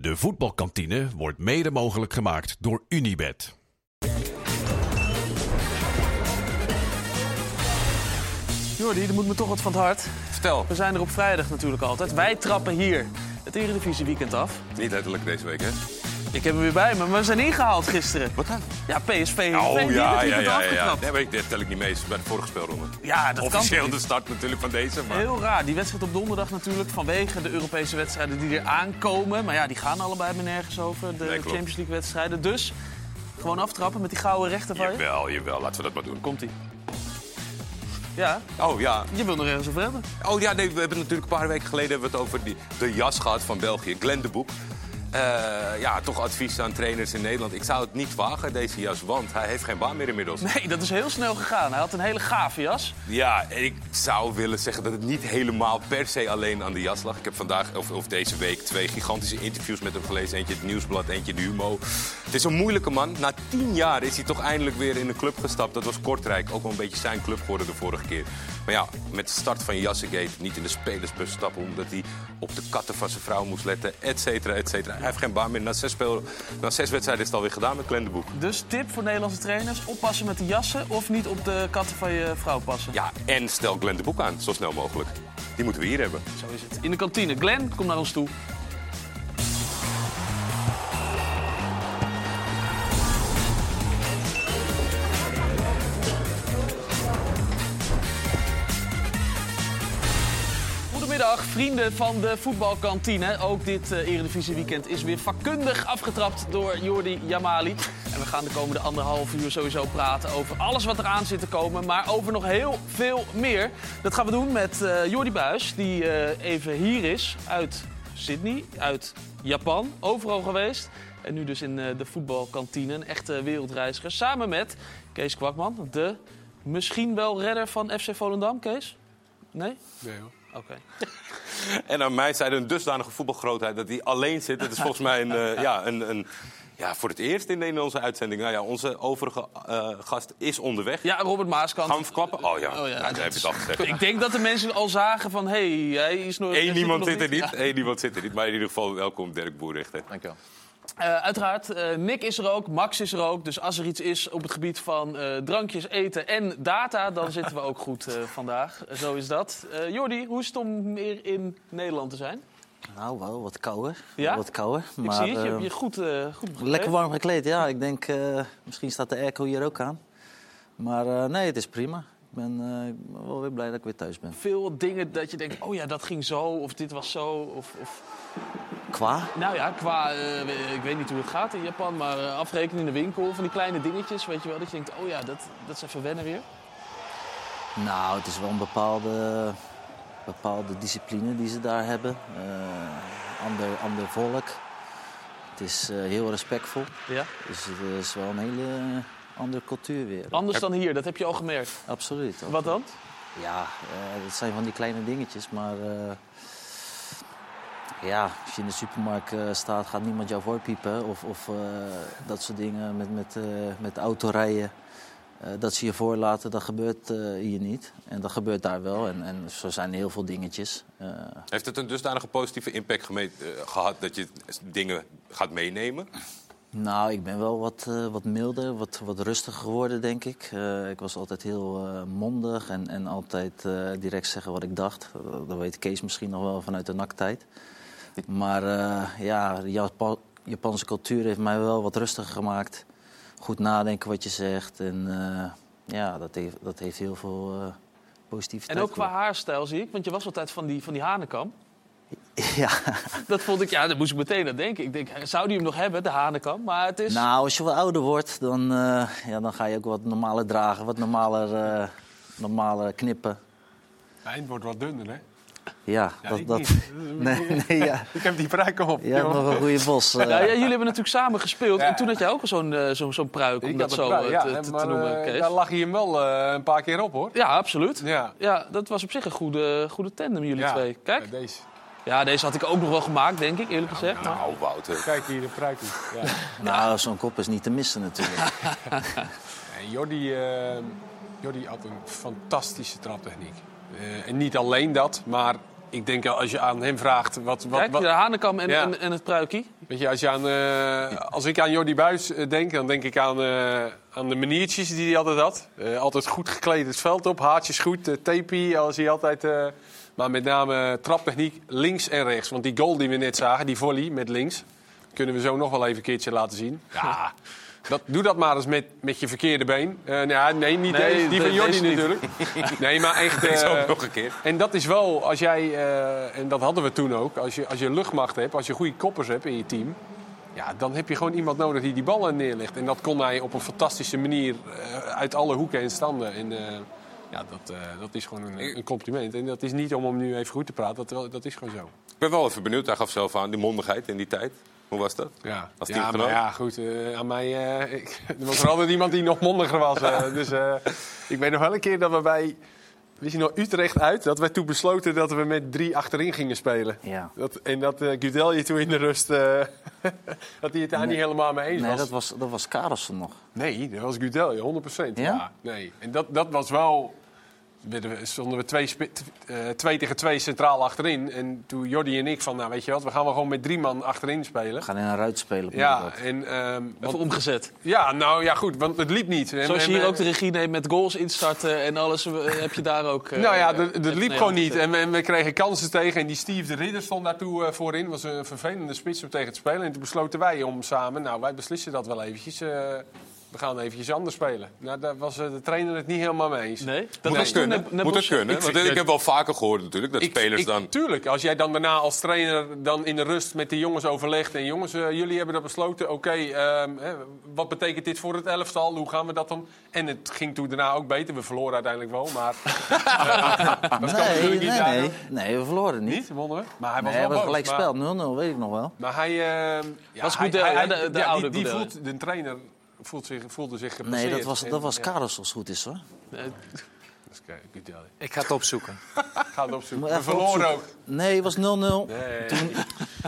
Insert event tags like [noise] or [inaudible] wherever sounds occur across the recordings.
De voetbalkantine wordt mede mogelijk gemaakt door Unibed. Jordi, er moet me toch wat van het hart. Vertel. We zijn er op vrijdag natuurlijk altijd. Wij trappen hier het Eredivisie weekend af. Niet letterlijk deze week, hè? Ik heb hem weer bij me, maar we zijn ingehaald gisteren. Wat dan? Ja, PSV Oh, die ja, ja, ja, ja. Nee, maar ik- dat tel ik niet mee. bij de vorige speelronde. Ja, dat Officieel de start natuurlijk van deze, maar... Heel raar. Die wedstrijd op donderdag natuurlijk vanwege de Europese wedstrijden die er aankomen. Maar ja, die gaan allebei maar nergens over, de Nee. Champions League wedstrijden. Dus gewoon aftrappen met die gouden rechter van je. Jawel, jawel. Laten we dat maar doen. Komt-ie. Ja, Oh, ja. je wil nog ergens over hebben. Oh ja, nee, we hebben natuurlijk een paar weken geleden hebben we het over die, de jas gehad van België. Glenn de Boek. Eh, ja, toch advies aan trainers in Nederland. Ik zou het niet wagen, deze jas, want hij heeft geen baan meer inmiddels. Nee, dat is heel snel gegaan. Hij had een hele gave jas. Ja, en ik zou willen zeggen dat het niet helemaal per se alleen aan de jas lag. Ik heb vandaag, of, of deze week, twee gigantische interviews met hem gelezen. Eentje het Nieuwsblad, eentje de Humo. Het is een moeilijke man. Na tien jaar is hij toch eindelijk weer in een club gestapt. Dat was Kortrijk, ook wel een beetje zijn club geworden de vorige keer. Maar ja, met de start van Jassegate, niet in de spelersbus stappen... omdat hij op de katten van zijn vrouw moest letten, et cetera, et cetera. Hij heeft geen baan meer. Na zes, speel, na zes wedstrijden is het alweer gedaan met Glenn de Boek. Dus tip voor Nederlandse trainers: oppassen met de jassen of niet op de katten van je vrouw passen. Ja, en stel Glenn de Boek aan, zo snel mogelijk. Die moeten we hier hebben. Zo is het. In de kantine. Glenn, kom naar ons toe. Goedemiddag, vrienden van de voetbalkantine. Ook dit eh, Eredivisie weekend is weer vakkundig afgetrapt door Jordi Jamali. En we gaan de komende anderhalf uur sowieso praten over alles wat eraan zit te komen. Maar over nog heel veel meer. Dat gaan we doen met eh Jordi Buis, die eh, even hier is uit Sydney, uit Japan. Overal geweest. En nu dus in eh, de voetbalkantine, een echte wereldreiziger. Samen met Kees Kwakman, de misschien wel redder van FC Volendam. Kees? Nee? Nee hoor. Oké. [laughs] En aan mij zei een dusdanige voetbalgrootheid dat hij alleen zit. Het is volgens mij een, eh, ja, een, een, ja, voor het eerst in, in onze uitzending. Nou ja, onze overige eh, gast is onderweg. Ja, Robert Maaskant. Gaan we verklappen? Oh ja, Oh ja, nou, dat heb je het al gezegd. Ik denk dat de mensen al zagen van, hé, hey, hij is nog... hij Eén niemand zit er niet. Ja. Eén niemand zit er niet. Maar in ieder geval welkom Dirk Boerichter. Dankjewel. Eh, uiteraard, eh, Nick is er ook, Max is er ook. Dus als er iets is op het gebied van eh, drankjes, eten en data... dan zitten we ook goed eh, vandaag. Eh, zo is dat. Eh Jordi, hoe is het om weer in Nederland te zijn? Nou, wel wat kouder. Ja? Wat kouder. Ik Maar, zie het, je eh, hebt je goed, eh goed lekker warm gekleed, ja. Ik denk, eh, misschien staat de airco hier ook aan. Maar eh, nee, het is prima. Ik ben eh, wel weer blij dat ik weer thuis ben. Veel dingen dat je denkt, oh ja, dat ging zo, of dit was zo. Of, of... Qua? Nou ja, qua, eh, ik weet niet hoe het gaat in Japan, maar eh, afrekenen in de winkel, van die kleine dingetjes, weet je wel. Dat je denkt, oh ja, dat, dat is even wennen weer. Nou, het is wel een bepaalde, bepaalde discipline die ze daar hebben. Eh, ander, ander volk. Het is eh, heel respectvol. Ja. Dus het is wel een hele andere cultuur weer. Anders dan hier, dat heb je al gemerkt. Absoluut. Wat dan? Ja, eh, het zijn van die kleine dingetjes, maar eh, ja, als je in de supermarkt eh, staat, gaat niemand jou voorpiepen of, of eh, dat soort dingen met, met, eh, met autorijden. Dat ze je voorlaten, dat gebeurt hier niet. En dat gebeurt daar wel. En, en zo zijn heel veel dingetjes. Heeft het een dusdanige positieve impact eh, gehad dat je dingen gaat meenemen? Nou, ik ben wel wat, wat milder, wat, wat rustiger geworden, denk ik. Ik was altijd heel mondig en, en altijd direct zeggen wat ik dacht. Dat weet Kees misschien nog wel vanuit de naktijd. Maar eh, ja, de Japa- Japanse cultuur heeft mij wel wat rustiger gemaakt. Goed nadenken wat je zegt. En eh, ja, dat heeft, dat heeft heel veel eh, positiviteit. En ook qua haarstijl zie ik, want je was altijd van die, van die hanenkam. [laughs] Ja. Dat vond ik, ja, daar moest ik meteen aan denken. Ik denk, zou die hem nog hebben, de hanenkam? Maar het is... Nou, als je wat ouder wordt, dan, eh, ja, dan ga je ook wat normaler dragen. Wat normaler, eh, normaler knippen. Het eind wordt wat dunner, hè? Ja, Ja, dat... ik dat [laughs] nee, nee, ja. Ik heb die pruik op. Je hebt nog een goede bos. eh. Ja, ja, jullie hebben natuurlijk samen gespeeld. Ja. En toen had jij ook al zo'n eh, zo'n zo'n pruik, om Ik dat zo pruik, eh, ja, te, maar, te noemen, Kees. Daar lag hij hem wel een paar keer op, hoor. Ja, absoluut. Ja. Ja, dat was op zich een goede, goede tandem, jullie Ja. twee. Kijk, Ja, deze. ja, deze had ik ook nog wel gemaakt, denk ik, eerlijk gezegd. Maar... Nou, Wouter. Kijk hier, de pruik. Ja. [laughs] Nou, zo'n kop is niet te missen natuurlijk. [laughs] En Jordi, eh, Jordi had een fantastische traptechniek. Eh, en niet alleen dat, maar ik denk als je aan hem vraagt... Wat, wat, Kijk, wat, de Hanekam en, Ja. en, en het pruikie. Weet je, als, je aan, eh, als ik aan Jordi Buis eh, denk, dan denk ik aan, eh, aan de maniertjes die hij altijd had. Eh, altijd goed gekleed het veld op, haartjes goed, uh, tapie, als hij altijd... eh, maar met name traptechniek links en rechts. Want die goal die we net zagen, die volley met links... kunnen we zo nog wel even een keertje laten zien. Ja, dat, doe dat maar eens met, met je verkeerde been. Eh, nou nee, niet Nee, deze, die van Jordi niet. natuurlijk. [laughs] Nee, maar echt... Deze eh, ook nog een keer. en dat is wel, als jij, eh, en dat hadden we toen ook, als je, als je luchtmacht hebt, als je goede koppers hebt in je team, ja, dan heb je gewoon iemand nodig die die ballen neerlegt. En dat kon hij op een fantastische manier uit alle hoeken en standen. En ja, dat, dat is gewoon een, een compliment. En dat is niet om hem nu even goed te praten, dat, dat is gewoon zo. Ik ben wel even benieuwd. Hij gaf zelf aan, die mondigheid in die tijd. Hoe was dat? Ja, Als ja maar ja, goed. eh, aan mij, eh, [laughs] ik, er was er altijd iemand die nog mondiger was. eh, [laughs] dus eh, ik weet nog wel een keer dat we bij, wist je nog, Utrecht uit, dat wij toen besloten dat we met drie achterin gingen spelen. Ja. Dat, en dat eh Gudelje toen in de rust, eh, [laughs] dat hij het daar niet helemaal mee eens Nee, was. dat was, dat was Karelsen nog. Nee, dat was Gudelje, 100 procent. Ja? nee. En dat, dat was wel... Stonden we twee, eh, twee tegen twee centraal achterin. En toen Jordi en ik van, nou weet je wat, we gaan wel gewoon met drie man achterin spelen. We gaan in een ruit spelen. Ja, en, ehm, want- Even omgezet. ja, nou ja, goed, want het liep niet. En- Zoals je en, hier eh, ook de regie neemt met goals instarten en alles, eh, heb je daar ook... eh, Nou ja, dat met liep gewoon niet. En we, en we kregen kansen tegen. En die Steve de Ridder stond daartoe eh, voorin. was een vervelende spits om tegen te spelen. En toen besloten wij om samen, nou wij beslissen dat wel eventjes. We gaan eventjes anders spelen. Nou, daar was eh, de trainer het niet helemaal mee eens. Nee? Dat Moet dat kunnen? net- net Moet dat Bos- kunnen? ik Want ik heb wel vaker gehoord natuurlijk, dat spelers ik, dan... Tuurlijk, als jij dan daarna als trainer dan in de rust met de jongens overlegt... en jongens, eh, jullie hebben dat besloten, oké, ehm, hè, wat betekent dit voor het elftal? Hoe gaan we dat dan? En het ging toen daarna ook beter. We verloren uiteindelijk wel, maar... [laughs] eh, dat kan Nee, natuurlijk nee, niet nee, hoor. nee, we verloren niet. Niet, wonnen we. Maar hij was Nee, wel gelijk maar- spel, 0-0, weet ik nog wel. Maar hij... ehm, ja, Was hij- Goodell, hij- hè, de- hij- de ja, oude die, die voelt, De trainer voelt zich, voelde zich Nee, gepasseerd. dat was, dat was Karels als het goed is hoor. Ik ga het opzoeken. [laughs] Ga het opzoeken. We verloren opzoeken. ook. Nee, het was 0-0. Nee. Toen,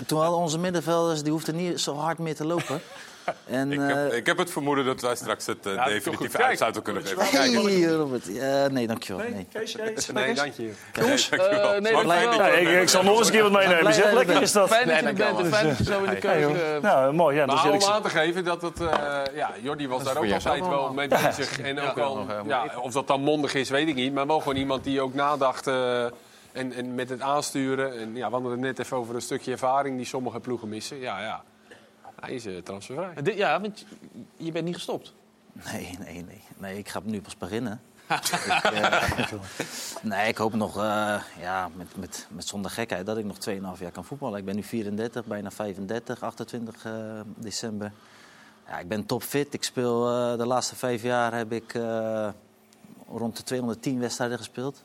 toen hadden onze middenvelders, die hoefden niet zo hard meer te lopen. En, Ik heb, eh, ik heb het vermoeden dat wij straks het eh, definitieve uitsluiting kunnen geven. hey, Robert. Nee, dankjewel. Nee. Nee, dank je. Jongens, eh, Dankjewel. nee, dankjewel. ik, ik zal nog eens een keer wat meenemen. Zeg, dat je lekker bent. is dat. Fijn dat je Nee, er bent en fijn dat je zo in de keuken... Nou, mooi. Ja, Maar dus om aan te geven dat het... eh, ja, Jordi was daar ook altijd wel mee bezig. En ook wel, of dat dan mondig is, weet ik niet. Maar wel gewoon iemand die ook nadacht... eh, en, en met het aansturen. En ja, we hadden het net even over een stukje ervaring die sommige ploegen missen. Ja, ja. Hij is eh, transfervrij. dit- ja, want je- bent niet gestopt. Nee, nee, nee. Nee, ik ga nu pas beginnen. [laughs] ik, eh, nee, ik hoop nog, eh, ja, met, met, met zonder gekheid, dat ik nog 2,5 jaar kan voetballen. Ik ben nu 34, bijna 35, 28 eh, december. Ja, ik ben topfit. Ik speel eh, de laatste vijf jaar heb ik eh, rond de 210 wedstrijden gespeeld.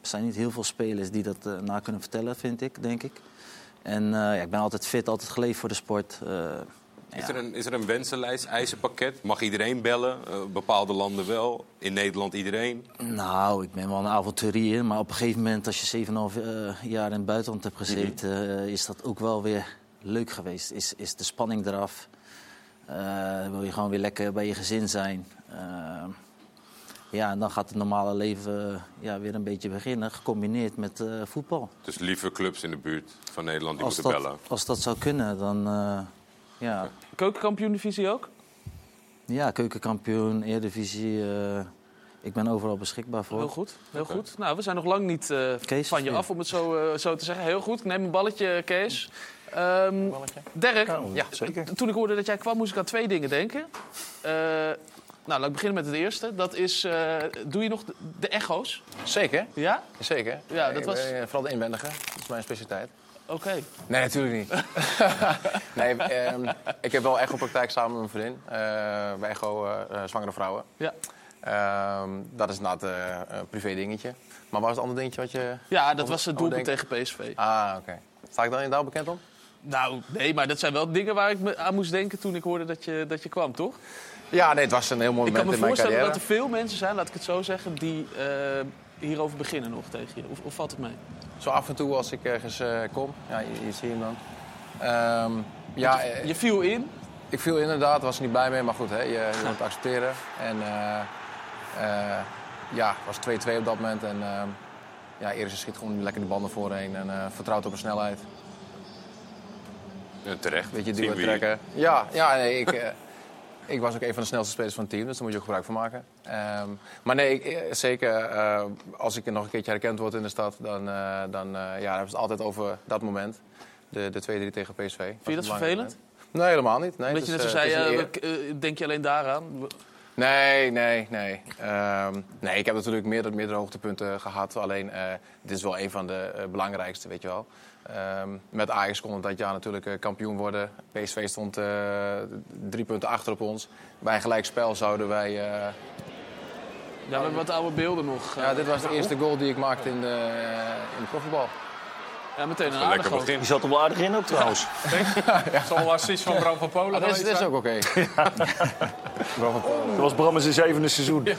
Er zijn niet heel veel spelers die dat na kunnen vertellen, vind ik, denk ik. En eh, ja, ik ben altijd fit, altijd geleefd voor de sport. Eh, Is ja. er, een, is er een wensenlijst, eisenpakket? Mag iedereen bellen? Eh, bepaalde landen wel. In Nederland iedereen. Nou, ik ben wel een avonturier. Maar op een gegeven moment, als je 7,5 eh, jaar in het buitenland hebt gezeten... eh, is dat ook wel weer leuk geweest. Is, is de spanning eraf. Wil je gewoon weer lekker bij je gezin zijn. Ja, en dan gaat het normale leven eh, ja, weer een beetje beginnen. Gecombineerd met eh, voetbal. Dus liever clubs in de buurt van Nederland die Als moeten dat, bellen. als dat zou kunnen, dan... eh, ja, Keukenkampioen-divisie ook? ja, keukenkampioen, Eredivisie... eh, ik ben overal beschikbaar voor. Heel goed, heel goed. Nou, we zijn nog lang niet eh, Kees, van je ja. af, om het zo, zo te zeggen. Heel goed, ik neem een balletje, Kees. Ehm Dirk, ja, zeker. t- toen ik hoorde dat jij kwam, moest ik aan twee dingen denken. Eh, nou, laat ik beginnen met het eerste. Dat is, eh, doe je nog de, de echo's? Zeker, Ja? zeker. Ja, dat Ik was- eh, vooral de inwendige. Dat is mijn specialiteit. Oké. Nee, natuurlijk niet. [laughs] nee, ehm, ik heb wel echo-praktijk samen met mijn vriendin. eh, bij echo eh, eh, zwangere vrouwen. Ja. Ehm, dat is inderdaad eh, een privé dingetje. Maar wat was het andere dingetje wat je... Ja, dat was het doelpunt tegen PSV. Ah, oké. Sta ik dan inderdaad bekend om? Nou, nee, maar dat zijn wel dingen waar ik me aan moest denken toen ik hoorde dat je, dat je kwam, toch? Ja, nee, het was een heel mooi Ik kan moment me in mijn voorstellen carrière. dat er veel mensen zijn, laat ik het zo zeggen, die eh, hierover beginnen nog tegen je. Of, of valt het mee? Zo af en toe als ik ergens eh, kom. Ja, je, je ziet hem dan. Ehm, ja, eh, Je viel in. ik viel inderdaad, was er niet blij mee. Maar goed, hè, je, je moet het accepteren. En eh, eh, ja, het was 2-2 op dat moment. En ehm, ja, Eriksen schiet gewoon lekker de banden voorheen en eh, vertrouwt op een snelheid. Ja, terecht. Beetje duwen trekken. Ja, ja nee, ik, eh, ik was ook een van de snelste spelers van het team, dus daar moet je ook gebruik van maken. Ehm, maar nee, ik- eh, zeker eh, als ik nog een keertje herkend word in de stad, dan, eh, dan ja, dan hebben ze het altijd over dat moment. De, de 2-3 tegen PSV. Vind je dat vervelend? Nee, helemaal niet. Nee, Dat je net zo zei, denk je alleen daaraan? Nee, nee, nee. Ehm, nee, ik heb natuurlijk meerdere, meerdere hoogtepunten gehad. Alleen, dit is wel een van de belangrijkste, weet je wel. Ehm, met Ajax kon het dat jaar natuurlijk eh, kampioen worden. PSV stond eh, drie punten achter op ons. Bij een gelijk spel zouden wij... eh, Ja, we hebben wat oude beelden nog. ja, dit was de eerste goal die ik maakte in de, in de profvoetbal. ja, meteen een Een aardig begin. Die zat er wel aardig in ook trouwens. Het zal wel assist van Bram van Polen Ah, dit, is, ook oké. [laughs] [laughs] Bram van Polen. Dat was Bram in zijn zevende seizoen. [laughs]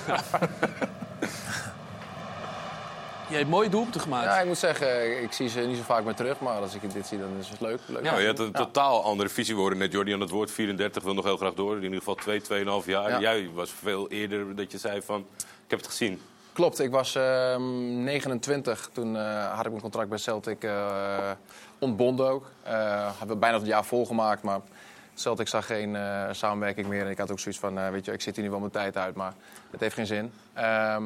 Je hebt mooie doelpunten gemaakt. Ja, ik moet zeggen, ik zie ze niet zo vaak meer terug. Maar als ik dit zie, dan is het leuk. leuk. Nou, je had een totaal andere visie worden. Net Jordi aan het woord, 34, wil nog heel graag door. In ieder geval 2, 2,5 jaar. Ja. Jij was veel eerder dat je zei van, ik heb het gezien. Klopt, ik was ehm, 29. Toen eh, had ik mijn contract bij Celtic eh, ontbonden ook. Eh hebben we bijna het jaar volgemaakt, maar Celtic zag geen eh, samenwerking meer. En ik had ook zoiets van, weet je, ik zit hier nu wel mijn tijd uit, maar het heeft geen zin. Ehm,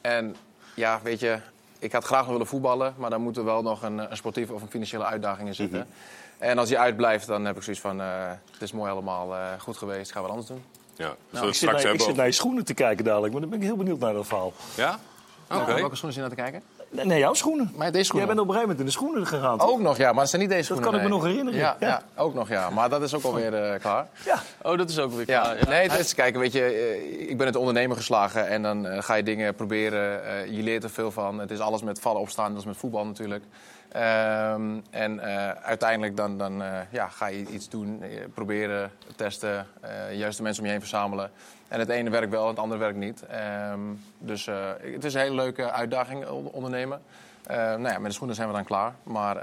en ja, weet je, ik had graag nog willen voetballen, maar dan moet er wel nog een, een sportieve of een financiële uitdaging in zitten. En als die uitblijft, dan heb ik zoiets van, eh, het is mooi allemaal eh, goed geweest, gaan we wat anders doen. Ja, Nou, ik zit, straks naar, ik zit naar je schoenen te kijken dadelijk, maar dan ben ik heel benieuwd naar dat verhaal. Ja? Oké. Welke schoenen zit je naar te kijken? Nee, nee, jouw schoenen. Maar deze schoenen. Jij bent op een gegeven moment in de schoenen gegaan. toch? Ook nog, ja, maar het zijn niet deze schoenen. kan ik me nog herinneren, Ja, ja. ja. ook nog, ja. Maar dat is ook alweer eh klaar. Ja. Oh, dat is ook weer klaar. Ja. Nee, het is, kijk, weet je, eh, ik ben het ondernemer geslagen en dan eh, ga je dingen proberen. eh, je leert er veel van. Het is alles met vallen opstaan, dat is met voetbal natuurlijk. Ehm, en eh, uiteindelijk dan, dan eh, ja, ga je iets doen, eh, proberen, testen, eh juist de mensen om je heen verzamelen. En het ene werkt wel, het andere werkt niet. Ehm, dus het is een hele leuke uitdaging on- ondernemen. Nou ja, met de schoenen zijn we dan klaar. Maar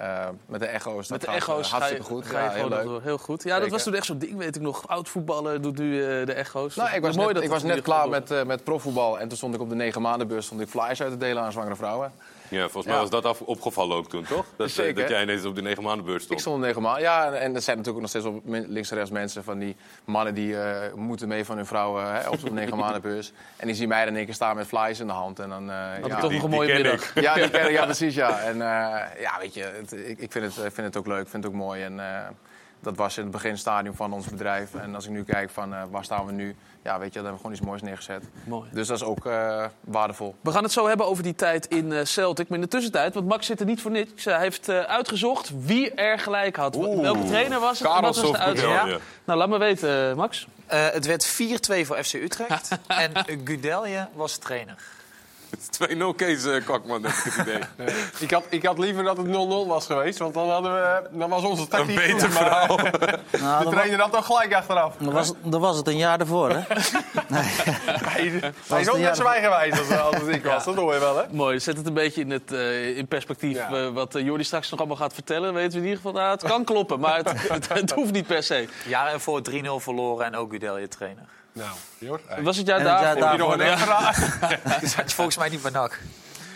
met de echo's, dat Met de gaat, echo's ga je, hartstikke goed. ga je ja, heel leuk. goed. Ja, dat was toen echt zo'n ding, weet ik nog. Oud voetballen doet nu de echo's. Nou, ik was mooi net, dat ik was net klaar met, met profvoetbal. En toen stond ik op de negen maandenbeurs stond ik flyers uit te delen aan zwangere vrouwen. Ja, volgens mij Ja. was dat af- opgevallen ook toen, toch? Dat, eh, Zeker. dat jij ineens op de negen maanden beurs Ik stond. stond op negen maanden. Ja, en- en er zijn natuurlijk ook nog steeds op links en rechts mensen van die mannen die eh, moeten mee van hun vrouwen hè, op zo'n negen [laughs] maandenbeurs. En die zien mij dan in één keer staan met flyers in de hand. En dan, eh, Had ja, toch die- nog een die mooie ken middag. ik. ja, die ken ik, ja, [laughs] precies, ja. En eh, ja, weet je, het, ik, ik vind, het, ik vind het ook leuk, ik vind het ook mooi. En eh, dat was in het beginstadium van ons bedrijf. En als ik nu kijk van eh, waar staan we nu, ja, weet je, dan hebben we gewoon iets moois neergezet. Mooi. Dus dat is ook eh, waardevol. We gaan het zo hebben over die tijd in eh, Celtic. Maar in de tussentijd, want Max zit er niet voor niks. Hij heeft eh, uitgezocht wie er gelijk had. Oeh. Welke trainer was het? Wat was de uitslag? Ja. Nou, laat me weten, eh, Max. Eh, het werd 4-2 voor FC Utrecht. [laughs] en Gudelje was trainer. Het is 2-0 Kees eh, Kwakman, heb ik het idee. [laughs] Ik had, ik had liever dat het 0-0 was geweest, want dan, hadden we, dan was onze Een tactiek beter goed, maar verhaal. Nou, De dan, trainer had toch gelijk achteraf. dan was, dan was het een jaar ervoor, hè? [laughs] Hij, is- hij is ook een net zo eigenwijs als, ik was, dat hoor je wel, hè? Mooi, zet het een beetje in, het, eh, in perspectief Ja. eh, wat eh, Jordi straks nog allemaal gaat vertellen. Weten we in ieder geval, nou, het kan kloppen, maar het, [laughs] het, het hoeft niet per se. Jaar ervoor 3-0 verloren en ook Gudelje trainer. Nou, Jor. Was het jaar daarvoor? Heb je nog een extra? Had [laughs] je volgens mij niet bij NAC.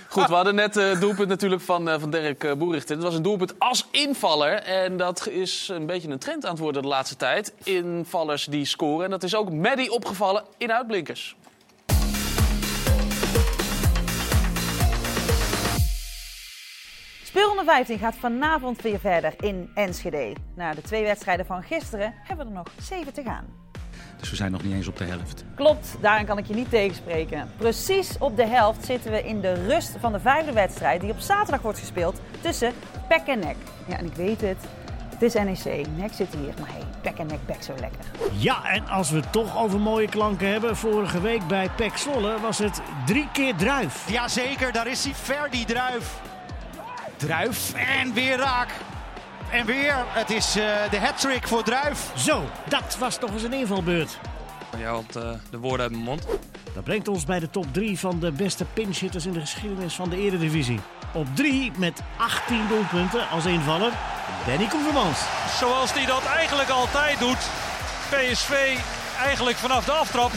Goed, we hadden net eh, het doelpunt natuurlijk van, eh van Dirk uh, Boerichter. Het was een doelpunt als invaller. En dat is een beetje een trend aan het worden de laatste tijd. Invallers die scoren. En dat is ook Maddy opgevallen in uitblinkers. Speelronde 15 gaat vanavond weer verder in Enschede. Na de twee wedstrijden van gisteren hebben we er nog zeven te gaan. Dus we zijn nog niet eens op de helft. Klopt, daarin kan ik je niet tegenspreken. Precies op de helft zitten we in de rust van de vijfde wedstrijd die op zaterdag wordt gespeeld tussen Pek en Nek. Ja, en ik weet het, het is NEC. Nek zit hier, maar hey, Pek en Nek bek zo lekker. Ja, en als we het toch over mooie klanken hebben. Vorige week bij Pek Zwolle was het drie keer druif. Jazeker, daar is hij. Ferdi Druif. Druif en weer raak. En weer, het is eh, de hat-trick voor Druif. Zo, dat was toch eens een invalbeurt. Je haalt eh, de woorden uit mijn mond. Dat brengt ons bij de top 3 van de beste pinchitters in de geschiedenis van de Eredivisie. Op 3 met 18 doelpunten als invaller, Danny Koevermans. Zoals hij dat eigenlijk altijd doet. PSV eigenlijk vanaf de aftrap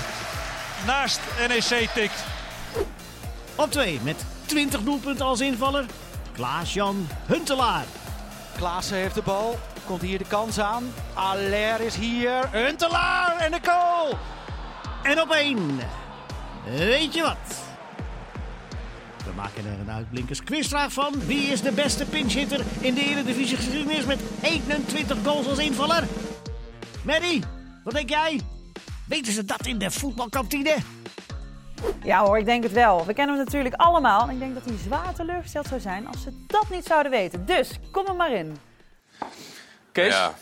naast NEC tikt. Op 2 met 20 doelpunten als invaller. Klaas-Jan Huntelaar. Klaassen heeft de bal. Komt hier de kans aan. Aller is hier. Huntelaar en de goal. En op één. Weet je wat? We maken er een uitblinkers quizvraag van. Wie is de beste pinchhitter in de Eredivisie geschiedenis met 21 goals als invaller? Mary, wat denk jij? Weten ze dat in de voetbalkantine? Ja hoor, ik denk het wel. We kennen hem natuurlijk allemaal. En ik denk dat hij zwaar teleurgesteld zou zijn als ze dat niet zouden weten. Dus, kom er maar in. Kees? Ja.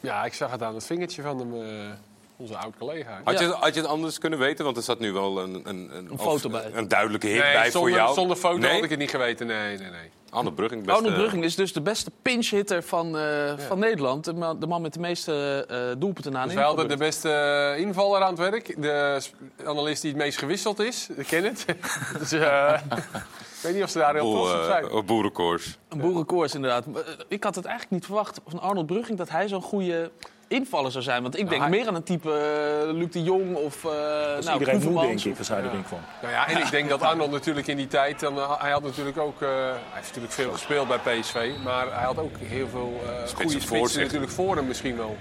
Ja, ik zag het aan het vingertje van hem, eh, onze oud-collega. Had, je, had je het anders kunnen weten? Want er zat nu wel een, een, Een foto bij. Een duidelijke hint Nee, bij zonder, voor jou. Zonder foto nee? had ik het niet geweten. Nee, nee, nee. Arnold Brugging. Best, Arnold eh, Brugging is dus de beste pinch-hitter van, eh, van Nederland. De man, de man met de meeste eh, doelpunten een Dus wij hadden de beste eh, invaller aan het werk. De analist die het meest gewisseld is. Ik ken het. [laughs] dus, eh, ik weet niet of ze daar heel trots op zijn. oh, boerenkoers. Een boerenkoers inderdaad. Ik had het eigenlijk niet verwacht van Arnold Brugging dat hij zo'n goede invaller zou zijn. Want ik denk hij- meer aan een type eh, Luc de Jong of uh, nou, iedereen moe, denk ik, als hij Ja. denk van. Nou ja, en ik denk dat Arnold natuurlijk in die tijd... Dan, eh, hij had natuurlijk ook... eh, hij heeft natuurlijk veel gespeeld bij PSV. Maar hij had ook heel veel eh goede voor spitsen natuurlijk voor hem misschien wel.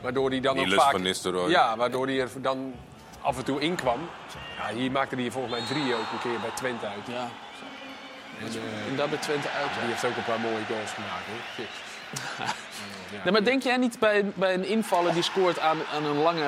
Waardoor hij dan ook vaak... van Nistelrooy. Ja, waardoor hij er dan af en toe inkwam. Ja, hier maakte hij volgens mij drie ook een keer bij Twente uit. Ja, En, eh, en daar bij Twente uit. die heeft ook een paar mooie goals gemaakt. Hoor. [laughs] Ja. Nee, maar denk jij niet bij, bij een invaller die scoort aan, aan een lange...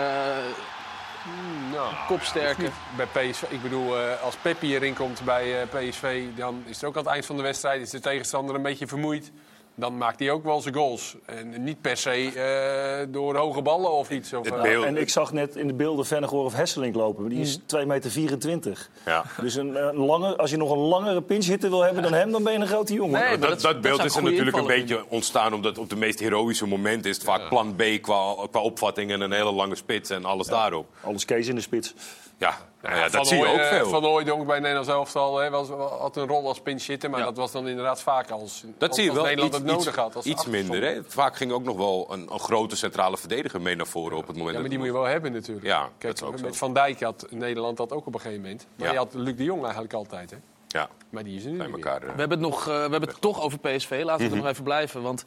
Nou, Kopsterke. Bij PSV, ik bedoel, eh, als Peppi erin komt bij eh, PSV, dan is het ook aan het eind van de wedstrijd is de tegenstander een beetje vermoeid. Dan maakt hij ook wel zijn goals. En niet per se eh, door hoge ballen of iets. Of, Het eh, beeld- En ik zag net in de beelden Vennegoor of Hesselink lopen. Die is 2 meter 24. Ja. Dus een, een lange, als je nog een langere pinchhitter wil hebben dan hem, dan ben je een grote jongen. Nee, dat, dat- beeld is er natuurlijk een beetje ontstaan omdat op de meest heroïsche momenten is het vaak plan B qua, qua opvatting en een hele lange spits en alles daarop. Alles Kees in de spits. Ja, nou ja, Van dat zie je ook eh, veel. Van Hooijdonk bij Nederlands elftal hè, was, had een rol als pinchitter, maar Ja. dat was dan inderdaad vaak als, Dat als, zie je als wel Nederland iets, het nodig iets, had. Als iets minder. Hè? Vaak ging ook nog wel een, een grote centrale verdediger mee naar voren op het moment. Ja, maar dat die moet je wel hebben natuurlijk. Ja, dat Kijk, is ook met zo. Van Dijk had Nederland dat ook op een gegeven moment. Maar Ja. je had Luc de Jong eigenlijk altijd. Hè? Ja, Maar die is er nu bij elkaar. We hebben het, nog, eh, we hebben het toch over PSV. Laten we er nog even blijven. Want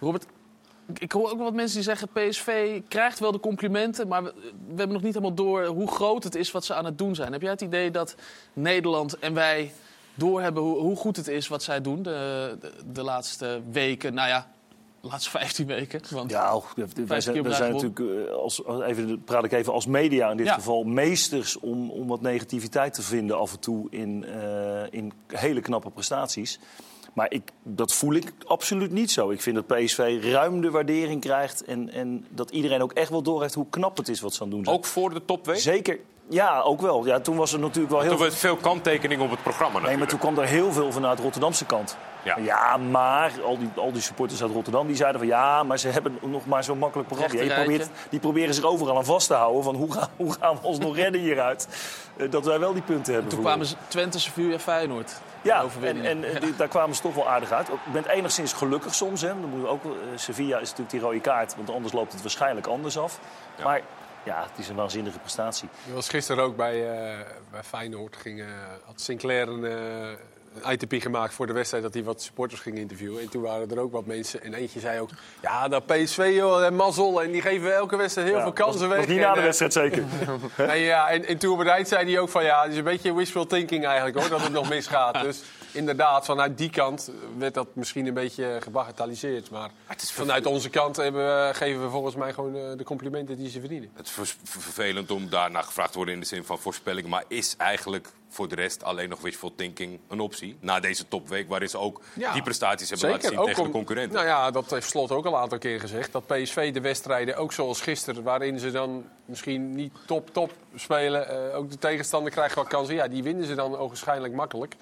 Robert, ik- hoor ook wel wat mensen die zeggen... PSV krijgt wel de complimenten... maar we, we hebben nog niet helemaal door hoe groot het is wat ze aan het doen zijn. Heb jij het idee dat Nederland en wij doorhebben hoe, hoe goed het is wat zij doen... de, de, de laatste weken, nou ja, de laatste [laughs] 15 weken? Want Ja, oh, wij zijn, wij zijn natuurlijk, eh, als, even, praat ik even als media in dit Ja. geval, meesters om, om wat negativiteit te vinden af en toe in, eh, in hele knappe prestaties. Maar ik, dat voel ik absoluut niet zo. Ik vind dat PSV ruim de waardering krijgt en, en dat iedereen ook echt wel doorheeft hoe knap het is wat ze aan het doen zijn. Ook voor de topweek? Zeker, ja, ook wel. Ja, toen was er natuurlijk wel heel Toen veel... was veel kanttekeningen op het programma Nee, maar toen kwam er heel veel vanuit de Rotterdamse kant. Ja. Ja, maar al die, al die supporters uit Rotterdam die zeiden van ja, maar ze hebben nog maar zo'n makkelijk programma. Ja, probeert, die proberen zich overal aan vast te houden van hoe gaan, hoe gaan we ons nog redden hieruit. Eh, dat wij wel die punten hebben. toen verloren. kwamen ze Twente, Sevilla, Feyenoord. Ja, en, en eh, die- daar kwamen ze toch wel aardig uit. Ik ben enigszins gelukkig soms. Hè. Dan moeten we ook, wel- eh, Sevilla is natuurlijk die rode kaart, want anders loopt het waarschijnlijk anders af. Maar ja, het is een waanzinnige prestatie. Je was gisteren ook bij, eh, bij Feyenoord. Ging, had Sinclair een, eh, een ITP gemaakt voor de wedstrijd dat hij wat supporters ging interviewen. En toen waren er ook wat mensen. En eentje zei ook: Ja, dat PSV, joh, en mazzel. En die geven elke wedstrijd heel Ja, veel kansen was, weg. niet na de eh, wedstrijd zeker. [laughs] en, ja, en, en toen bereid zei hij ook van ja, het is een beetje wishful thinking eigenlijk hoor, dat het nog misgaat. [laughs] Dus inderdaad, vanuit die kant werd dat misschien een beetje gebagatelliseerd. Maar vanuit onze kant hebben we, geven we volgens mij gewoon eh, de complimenten die ze verdienen. Het is ver- ver- vervelend om daarna gevraagd te worden in de zin van voorspellingen. Maar is eigenlijk voor de rest alleen nog wishful thinking een optie? Na deze topweek, waarin ze ook Ja, die prestaties hebben laten zien tegen om- de concurrenten. Nou ja, dat heeft Slot ook al een aantal keer gezegd. Dat PSV de wedstrijden, ook zoals gisteren, waarin ze dan misschien niet top-top spelen. eh, ook de tegenstander krijgt wat kansen. Ja, die winnen ze dan ogenschijnlijk makkelijk.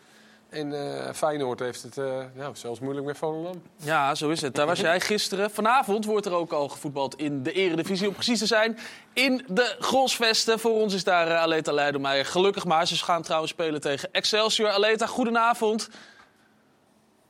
En eh, Feyenoord heeft het eh, nou, zelfs moeilijk met Volendam. Ja, zo is het. Daar was jij gisteren. Vanavond wordt er ook al gevoetbald in de Eredivisie. Om precies te zijn, in de Grosvesten. Voor ons is daar uh, Aleta Leidermeijer. Gelukkig maar. Ze gaan trouwens spelen tegen Excelsior. Aleta, goedenavond.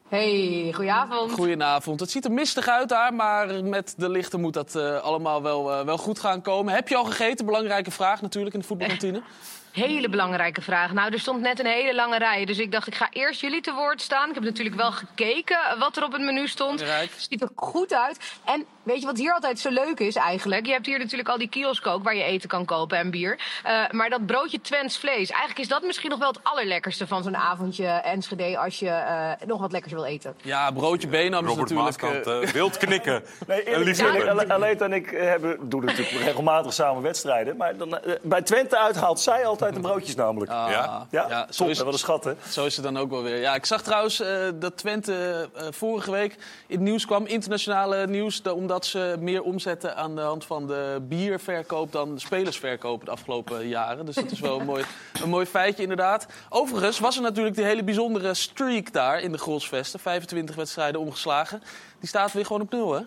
Hey, goedenavond. Goedenavond. Het ziet er mistig uit daar, maar met de lichten moet dat uh, allemaal wel, uh, wel goed gaan komen. Heb je al gegeten? Belangrijke vraag natuurlijk in de voetbalkantine. [laughs] Hele belangrijke vraag. Nou, er stond net een hele lange rij. Dus ik dacht, ik ga eerst jullie te woord staan. Ik heb natuurlijk wel gekeken wat er op het menu stond. Het ziet er goed uit. En weet je wat hier altijd zo leuk is eigenlijk? Je hebt hier natuurlijk al die kiosk ook waar je eten kan kopen en bier. Uh, maar dat broodje Twents vlees. Eigenlijk is dat misschien nog wel het allerlekkerste van zo'n avondje Enschede. Als je uh, nog wat lekkers wil eten. Ja, broodje Benam is Robert natuurlijk... Maaskant uh, wild knikken. [laughs] Nee, eerlijk gezegd, Aleta en ik hebben, doen natuurlijk regelmatig samen wedstrijden. Maar dan, bij Twente uithaalt zij altijd de broodjes namelijk. Ah, ja? Ja, ja, top, is, wat een schat, hè? Zo is het dan ook wel weer. Ja, ik zag trouwens uh, dat Twente uh, vorige week in het nieuws kwam, internationale nieuws, de, omdat ze meer omzetten aan de hand van de bierverkoop dan spelersverkoop de afgelopen jaren. Dus dat is wel een mooi, een mooi feitje inderdaad. Overigens was er natuurlijk die hele bijzondere streak daar in de Grolsvesten. 25 wedstrijden omgeslagen. Die staat weer gewoon op nul, hè?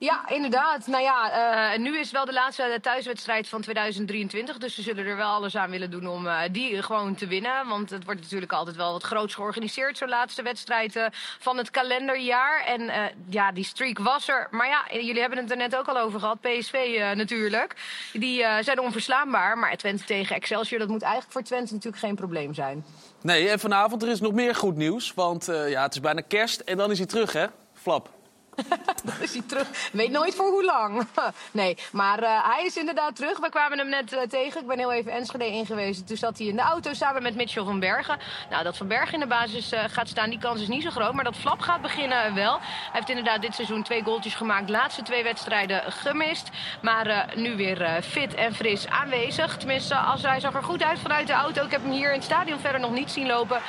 Ja, inderdaad. Nou ja, uh, nu is wel de laatste thuiswedstrijd van 2023. Dus ze zullen er wel alles aan willen doen om uh, die gewoon te winnen. Want het wordt natuurlijk altijd wel wat groots georganiseerd, zo'n laatste wedstrijd uh, van het kalenderjaar. En ja, die streak was er. Maar ja, jullie hebben het er net ook al over gehad. PSV natuurlijk. Die zijn onverslaanbaar. Maar Twente tegen Excelsior, dat moet eigenlijk voor Twente natuurlijk geen probleem zijn. Nee, en vanavond er is nog meer goed nieuws. Want ja, het is bijna kerst en dan is hij terug, hè? Flap. [laughs] Dan is hij terug. Weet nooit voor hoe lang. [laughs] nee, maar uh, hij is inderdaad terug. We kwamen hem net uh, tegen. Ik ben heel even Enschede ingewezen. Toen zat hij in de auto samen met Mitchell van Bergen. Nou, dat Van Bergen in de basis uh, gaat staan, die kans is niet zo groot. Maar dat Flap gaat beginnen wel. Hij heeft inderdaad dit seizoen twee goaltjes gemaakt. Laatste twee wedstrijden gemist. Maar nu weer fit en fris aanwezig. Tenminste, als hij zag er goed uit vanuit de auto. Ik heb hem hier in het stadion verder nog niet zien lopen.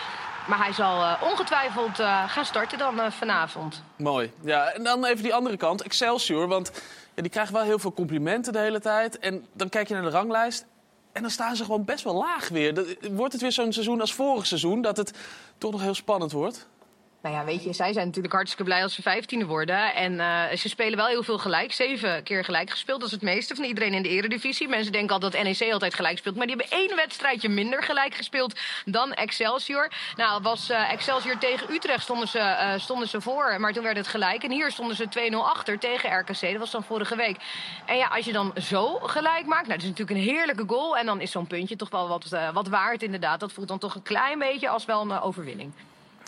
Maar hij zal uh, ongetwijfeld uh, gaan starten dan uh, vanavond. Mooi. Ja, en dan even die andere kant, Excelsior. Want ja, die krijgen wel heel veel complimenten de hele tijd. En dan kijk je naar de ranglijst. En dan staan ze gewoon best wel laag weer. Wordt het weer zo'n seizoen als vorig seizoen? Dat het toch nog heel spannend wordt? Nou ja, weet je, zij zijn natuurlijk hartstikke blij als ze vijftiende worden. En uh, ze spelen wel heel veel gelijk. Zeven keer gelijk gespeeld. Dat is het meeste van iedereen in de eredivisie. Mensen denken altijd dat NEC altijd gelijk speelt. Maar die hebben één wedstrijdje minder gelijk gespeeld dan Excelsior. Nou, was uh, Excelsior tegen Utrecht stonden ze, uh, stonden ze voor. Maar toen werd het gelijk. En hier stonden ze 2-0 achter tegen RKC. Dat was dan vorige week. En ja, als je dan zo gelijk maakt. Nou, dat is natuurlijk een heerlijke goal. En dan is zo'n puntje toch wel wat, wat waard inderdaad. Dat voelt dan toch een klein beetje als wel een overwinning.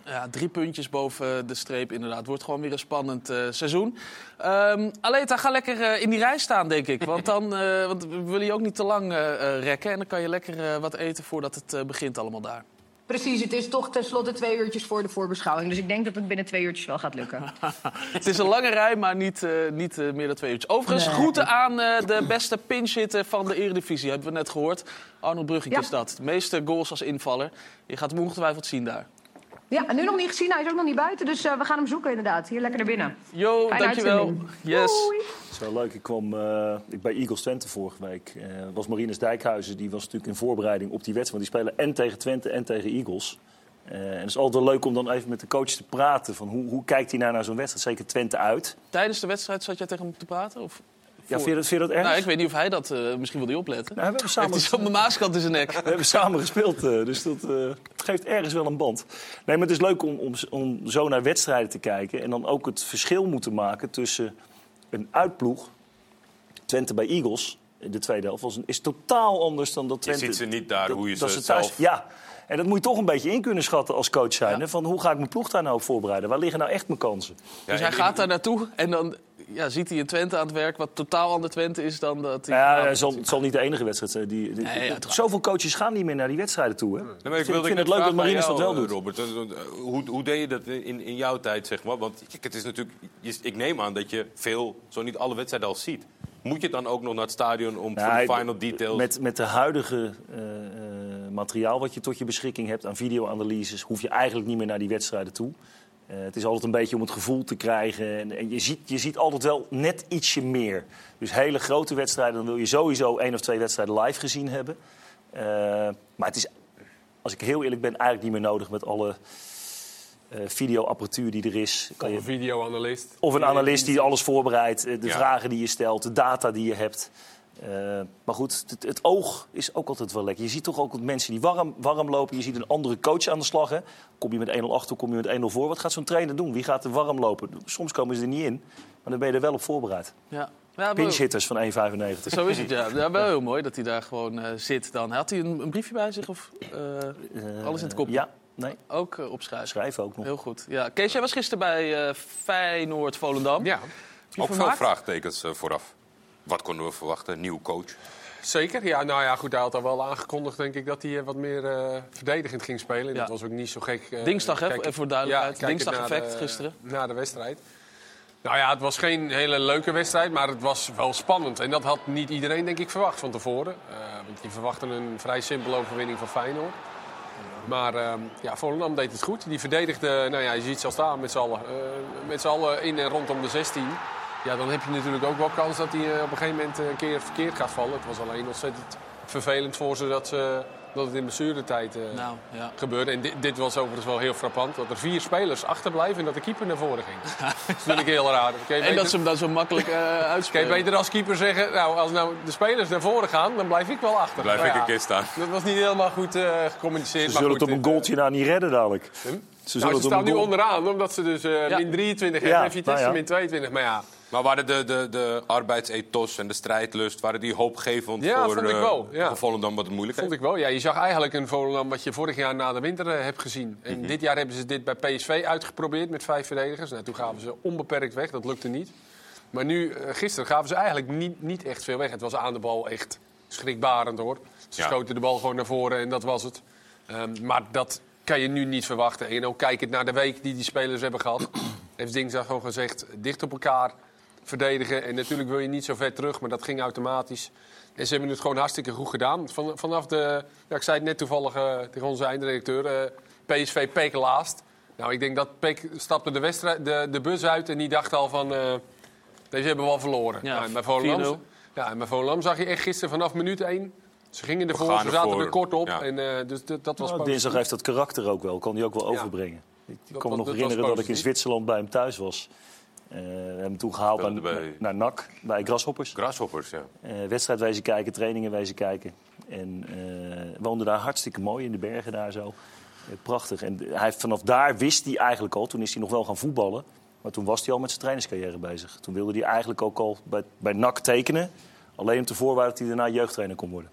Ja, drie puntjes boven de streep inderdaad. Wordt gewoon weer een spannend uh, seizoen. Um, Aleta, ga lekker uh, in die rij staan, denk ik. Want dan uh, want we willen je ook niet te lang rekken. En dan kan je lekker wat eten voordat het begint allemaal daar. Precies, het is toch tenslotte twee uurtjes voor de voorbeschouwing. Dus ik denk dat het binnen twee uurtjes wel gaat lukken. [laughs] het is een lange rij, maar niet, niet meer dan twee uurtjes. Overigens, nee. groeten aan de beste pinchhitter van de Eredivisie. Hebben we net gehoord. Arnold Brugging ja. is dat. De meeste goals als invaller. Je gaat hem ongetwijfeld zien daar. Ja, nu nog niet gezien. Hij is ook nog niet buiten. Dus uh, we gaan hem zoeken inderdaad. Hier lekker naar binnen. Jo, Fijne dankjewel. Yes. Doei. Het is wel leuk. Ik kwam uh, ik bij Eagles Twente vorige week. Uh, was Marinus Dijkhuizen. Die was natuurlijk in voorbereiding op die wedstrijd. Want die spelen en tegen Twente en tegen Eagles. en het is altijd leuk om dan even met de coach te praten. Van hoe, hoe kijkt hij nou naar zo'n wedstrijd? Zeker Twente uit. Tijdens de wedstrijd zat jij tegen hem te praten? Of? Ja, vind je dat, vind je dat erg? Nou, ik weet niet of hij dat uh, misschien wil die opletten. Nou, we hebben [laughs] samen... Heeft hij zo mijn maaskant in zijn nek. [laughs] We hebben samen gespeeld, uh, dus dat uh, geeft ergens wel een band. Nee, maar het is leuk om, om, om zo naar wedstrijden te kijken... en dan ook het verschil moeten maken tussen een uitploeg... Twente bij Eagles, de tweede helft, was een, is totaal anders dan dat Twente... Je ziet ze niet daar, dat, hoe je dat ze het thuis, zelf... Ja, en dat moet je toch een beetje in kunnen schatten als coach zijn. Ja. Van hoe ga ik mijn ploeg daar nou op voorbereiden? Waar liggen nou echt mijn kansen? Ja, dus hij gaat daar naartoe en dan ja, ziet hij een Twente aan het werk wat totaal ander Twente is dan dat hij... Ja, het zal, zal, niet de enige wedstrijd zijn. Die, die, nee, ja, zoveel coaches gaan niet meer naar die wedstrijden toe. Hè? Nee, maar ik, vind, vind het leuk dat Marines dat wel doet. Robert, hoe, hoe deed je dat in, in jouw tijd, zeg maar? Want kijk, het is natuurlijk, ik neem aan dat je veel, zo niet alle wedstrijden al ziet. Moet je dan ook nog naar het stadion om ja, voor de final details... Met, met de huidige uh, materiaal wat je tot je beschikking hebt aan videoanalyses... hoef je eigenlijk niet meer naar die wedstrijden toe. Uh, het is altijd een beetje om het gevoel te krijgen. En, en je, ziet, je ziet altijd wel net ietsje meer. Dus hele grote wedstrijden, dan wil je sowieso één of twee wedstrijden live gezien hebben. Uh, maar het is, als ik heel eerlijk ben, eigenlijk niet meer nodig met alle uh, videoapparatuur die er is. Kan of een videoanalist. Of een analist die alles voorbereidt, de ja. vragen die je stelt, de data die je hebt. Uh, maar goed, het, het, oog is ook altijd wel lekker. Je ziet toch ook mensen die warm, warm lopen. Je ziet een andere coach aan de slag. Hè? Kom je met 1-0 achter, kom je met 1-0 voor. Wat gaat zo'n trainer doen? Wie gaat er warm lopen? Soms komen ze er niet in, maar dan ben je er wel op voorbereid. Ja. Ja, Pinch-hitters van 1,95. Zo is het, ja. [laughs] ja. Wel heel mooi dat hij daar gewoon eh, zit dan. Had hij een, een briefje bij zich of eh, alles in het kop? Ja, nee. Ook eh, opschrijven. Schrijven ook nog. Heel goed. Ja. Kees, jij was gisteren bij eh Feyenoord-Volendam. Ja. Ook veel vraagtekens eh, vooraf. Wat konden we verwachten? Nieuw coach. Zeker, ja. Nou ja, goed, hij had al wel aangekondigd, denk ik, dat hij eh, wat meer eh, verdedigend ging spelen. En Ja. Dat was ook niet zo gek. eh, Dinsdag, hè, kijkend- voor duidelijkheid. kijkend Dinsdag effect de- gisteren. Na de wedstrijd. Nou ja, het was geen hele leuke wedstrijd, maar het was wel spannend. En dat had niet iedereen, denk ik, verwacht van tevoren. Eh, want je verwachtte een vrij simpele overwinning van Feyenoord. Maar ehm, ja, Volendam deed het goed. Die verdedigde, nou ja, je ziet ze al staan met z'n allen. eh, met z'n allen in en rondom de 16. Ja, dan heb je natuurlijk ook wel kans dat hij eh, op een gegeven moment eh, een keer verkeerd gaat vallen. Het was alleen ontzettend vervelend voor ze dat, ze, dat het in blessuretijd eh Nou, ja. gebeurde. En dit, dit was overigens wel heel frappant. Dat er vier spelers achterblijven en dat de keeper naar voren ging. [laughs] dat vind ik heel raar. En dat ze hem dan zo makkelijk eh [laughs] Kun je beter als keeper zeggen, nou, als nou de spelers naar voren gaan, dan blijf ik wel achter. Blijf Nou ik ja, een keer staan. Dat was niet helemaal goed eh, gecommuniceerd. Ze maar zullen goed, het op een goaltje nou niet redden dadelijk. Ze nou, zullen ze op staan nu onderaan, omdat ze dus eh, Ja. min 23 Ja, hebben en Vitesse nou ja. min 22. Maar ja, Maar waren de, de, de arbeidsethos en de strijdlust, waren die hoopgevend Ja, voor, vond ik eh, wel, ja. voor Volendam wat moeilijk vond ik wel. Ja, je zag eigenlijk een Volendam wat je vorig jaar na de winter eh, hebt gezien. En Mhm. dit jaar hebben ze dit bij PSV uitgeprobeerd met vijf verdedigers. Nou, toen gaven ze onbeperkt weg, dat lukte niet. Maar nu, eh, gisteren, gaven ze eigenlijk niet, niet echt veel weg. Het was aan de bal echt schrikbarend hoor. Ze Ja. schoten de bal gewoon naar voren en dat was het. Ehm, maar dat kan je nu niet verwachten. En ook kijkend naar de week die die spelers hebben gehad. [clears throat] heeft Dinsdag gewoon gezegd, dicht op elkaar verdedigen. En natuurlijk wil je niet zo ver terug, maar dat ging automatisch. En ze hebben het gewoon hartstikke goed gedaan. Van, vanaf de, ja, ik zei het net toevallig eh, tegen onze eindredacteur, eh, PSV Peek laatst. Nou, ik denk dat Peek stapte de, wedstrijd, de, de bus uit en die dacht al van, eh, deze hebben we al verloren. Ja, Nou, en bij Volendam, 4-0. ja, en bij Volendam zag je echt gisteren vanaf minuut 1... Ze gingen ervoor, ze zaten ervoor. er kort op. Ja. En, eh, dus dat, was Nou, dinsdag heeft dat karakter ook wel. Kan hij ook wel overbrengen. Ik Dat kan me nog herinneren dat ik in. Zwitserland bij hem thuis was. Eh, we hebben hem toen gehaald naar, bij- naar NAC, bij Grasshoppers. Grasshoppers, ja. Eh, wedstrijd wezen kijken, trainingen wezen kijken. En eh woonde daar hartstikke mooi in de bergen daar zo. Prachtig. En hij, vanaf daar wist hij eigenlijk al, toen is hij nog wel gaan voetballen. Maar toen was hij al met zijn trainerscarrière bezig. Toen wilde hij eigenlijk ook al bij, bij NAC tekenen. Alleen om te voorwaarden dat hij daarna jeugdtrainer kon worden.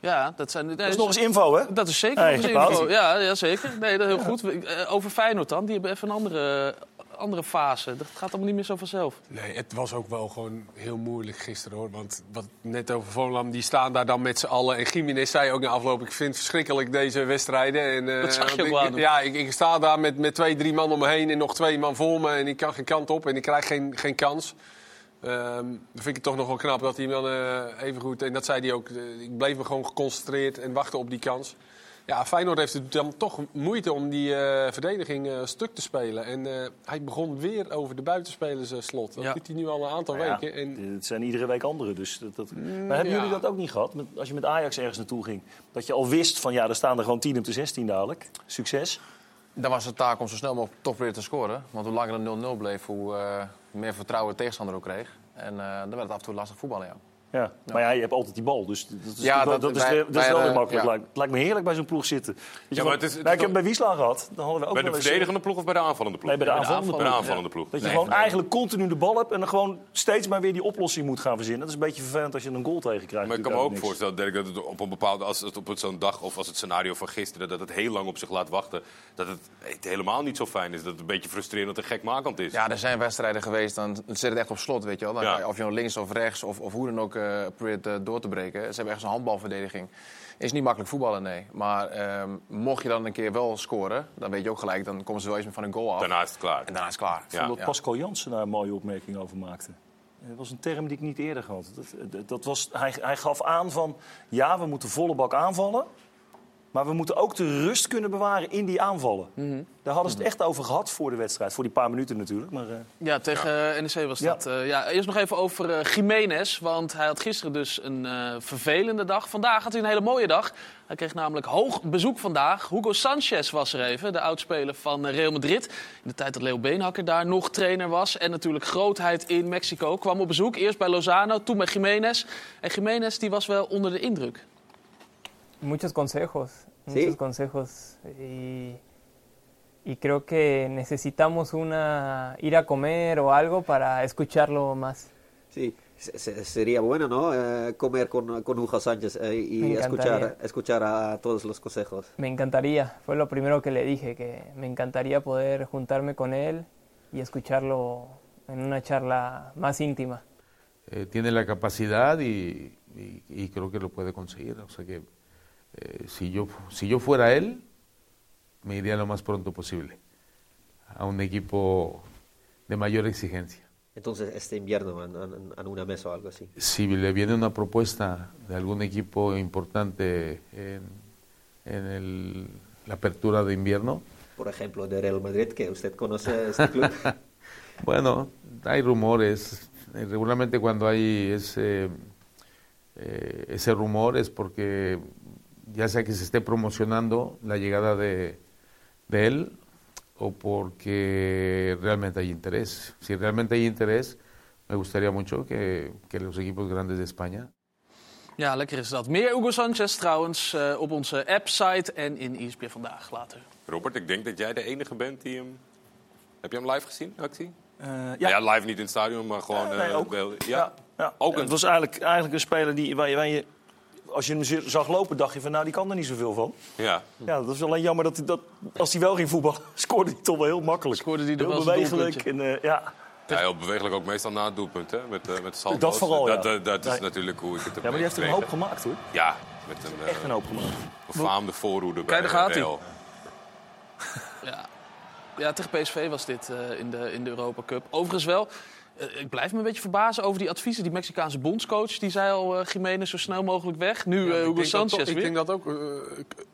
Ja, dat zijn... Dat is nog eens info, hè? Dat is zeker Hey, nog eens info. Ja, ja, zeker. Nee, dat is heel goed. Over Feyenoord dan. Die hebben even een andere, andere fase. Dat gaat allemaal niet meer zo vanzelf. Nee, het was ook wel gewoon heel moeilijk gisteren hoor. Want wat net over Volendam, die staan daar dan met z'n allen. En Jiménez zei ook na afloop, ik vind het verschrikkelijk deze wedstrijden. En, eh, Dat zag je ook ik-. Ja, ik, ik sta daar met, met twee, drie man om me heen en nog twee man voor me. En ik kan geen kant op en ik krijg geen, geen kans. Ehm, dan vind ik het toch nog wel knap dat hij dan eh, even goed... En dat zei hij ook, eh, ik bleef me gewoon geconcentreerd en wachten op die kans. Ja, Feyenoord heeft het dan toch moeite om die eh, verdediging eh, stuk te spelen. En eh, hij begon weer over de buitenspelers slot. Dat Ja. doet hij nu al een aantal ja, weken. En Het zijn iedere week andere. Dus dat, dat... Maar hebben Mm, ja. jullie dat ook niet gehad? Met, als je met Ajax ergens naartoe ging. Dat je al wist van ja, er staan er gewoon 10 op de 16 dadelijk. Succes. Dan was het taak om zo snel mogelijk toch weer te scoren. Want hoe langer het 0-0 bleef, hoe eh, meer vertrouwen de tegenstander ook kreeg. En eh, dan werd het af en toe lastig voetballen, ja. Ja. Maar ja, je hebt altijd die bal. Dus dat is, Ja, dat, is, wij- weer- dat is wij wel weer makkelijk. ja. Lijkt, het lijkt me heerlijk bij zo'n ploeg zitten. Weet je, Ja, maar het is- het nou, is ik heb bij Wiesla gehad. Dan hadden we ook Bij de verdedigende ploeg of bij de aanvallende ploeg? Nee, bij de aanvallende Bij de ploeg. aanvallende ploeg. Dat je Nee, gewoon nee. eigenlijk continu de bal hebt en dan gewoon steeds maar weer die oplossing moet gaan verzinnen. Dat is een beetje vervelend als je een goal tegen krijgt. Maar ik kan me ook niks. voorstellen, Dirk, dat het op een bepaalde, als het op zo'n dag of als het scenario van gisteren, dat het heel lang op zich laat wachten, dat het het helemaal niet zo fijn is. Dat het een beetje frustrerend en gekmakend is. Ja, er zijn wedstrijden geweest, dan zit het echt op slot, weet je wel. Dan of je nou links of rechts of, of hoe dan ook probeert eh, door te breken. Ze hebben echt zo'n handbalverdediging. Is niet makkelijk voetballen, nee. Maar ehm, mocht je dan een keer wel scoren, dan weet je ook gelijk, dan komen ze wel eens van een goal af. Daarna is het klaar. En daarna is het klaar. Ik vond dat Pascal Jansen daar een mooie opmerking over maakte. Dat was een term die ik niet eerder had. Dat, dat, dat was, hij, hij gaf aan van, ja, we moeten volle bak aanvallen. Maar we moeten ook de rust kunnen bewaren in die aanvallen. Mhm. Daar hadden ze het echt over gehad voor de wedstrijd. Voor die paar minuten natuurlijk. Maar, eh, Ja, tegen eh, NEC was Ja. dat. eh, ja, eerst nog even over eh Jiménez. Want hij had gisteren dus een eh, vervelende dag. Vandaag had hij een hele mooie dag. Hij kreeg namelijk hoog bezoek vandaag. Hugo Sanchez was er even, de oudspeler van Real Madrid. In de tijd dat Leo Beenhakker daar nog trainer was. En natuurlijk grootheid in Mexico. Kwam op bezoek, eerst bij Lozano, toen bij Jiménez. En Jiménez die was wel onder de indruk. Muchos consejos, Sí. muchos consejos. Y, y creo que necesitamos una, ir a comer o algo para escucharlo más. Sí, se- se- sería bueno, ¿no? Eh, comer con, con Hugo Sánchez eh, y Me escuchar, encantaría. escuchar a todos los consejos. Me encantaría, fue lo primero que le dije, que me encantaría poder juntarme con él y escucharlo en una charla más íntima. Eh, tiene la capacidad y, y- y creo que lo puede conseguir. O sea que eh, si, yo, si yo fuera él, me iría lo más pronto posible a un equipo de mayor exigencia. Entonces, este invierno, en, en- en una mesa o algo así. Si le viene una propuesta de algún equipo importante en, en el- la apertura de invierno, Por ejemplo, de Real Madrid, que usted conoce este club. [laughs] Bueno, hay rumores. Eh, Regularmente cuando hay ese, eh, ese rumor es porque ya sea que se esté promocionando la llegada de, de él o porque realmente hay interés. Si realmente hay interés, me gustaría mucho que, que los equipos grandes de España Ja, lekker is dat. Meer Hugo Sanchez trouwens eh, op onze app-site en in ESPN Vandaag later. Robert, ik denk dat jij de enige bent die hem... Heb je hem live gezien, actie? ja. Nou ja, live niet in het stadion, maar gewoon... Ja, nee, ook. beelden. Ja. Ja. Ook een... Het was eigenlijk, eigenlijk een speler die, waar, je, waar je, als je hem zag lopen, dacht je van nou, die kan er niet zoveel van. Ja. Ja, dat is alleen jammer dat, hij dat als hij wel ging voetballen, [laughs] scoorde hij toch wel heel makkelijk. Scoorde hij er heel bewegelijk. En, eh, ja. Ja, heel bewegelijk ook meestal na het doelpunt, hè? Met, eh met. Dat vooral, dat, ja. dat, dat is Nee. natuurlijk hoe ik het heb ja, maar die heeft er een hoop gemaakt hoor. Ja, met een, Echt een hoop gemaakt. befaamde voorhoede bij Kijk, daar gaat. Ja. ja, tegen PSV was dit eh, in, de, in de Europa Cup. Overigens wel, eh, ik blijf me een beetje verbazen over die adviezen. Die Mexicaanse bondscoach, die zei al, eh Jiménez zo snel mogelijk weg. Nu Ja, eh Hugo dat Sanchez toch- Ik weer. denk dat ook eh,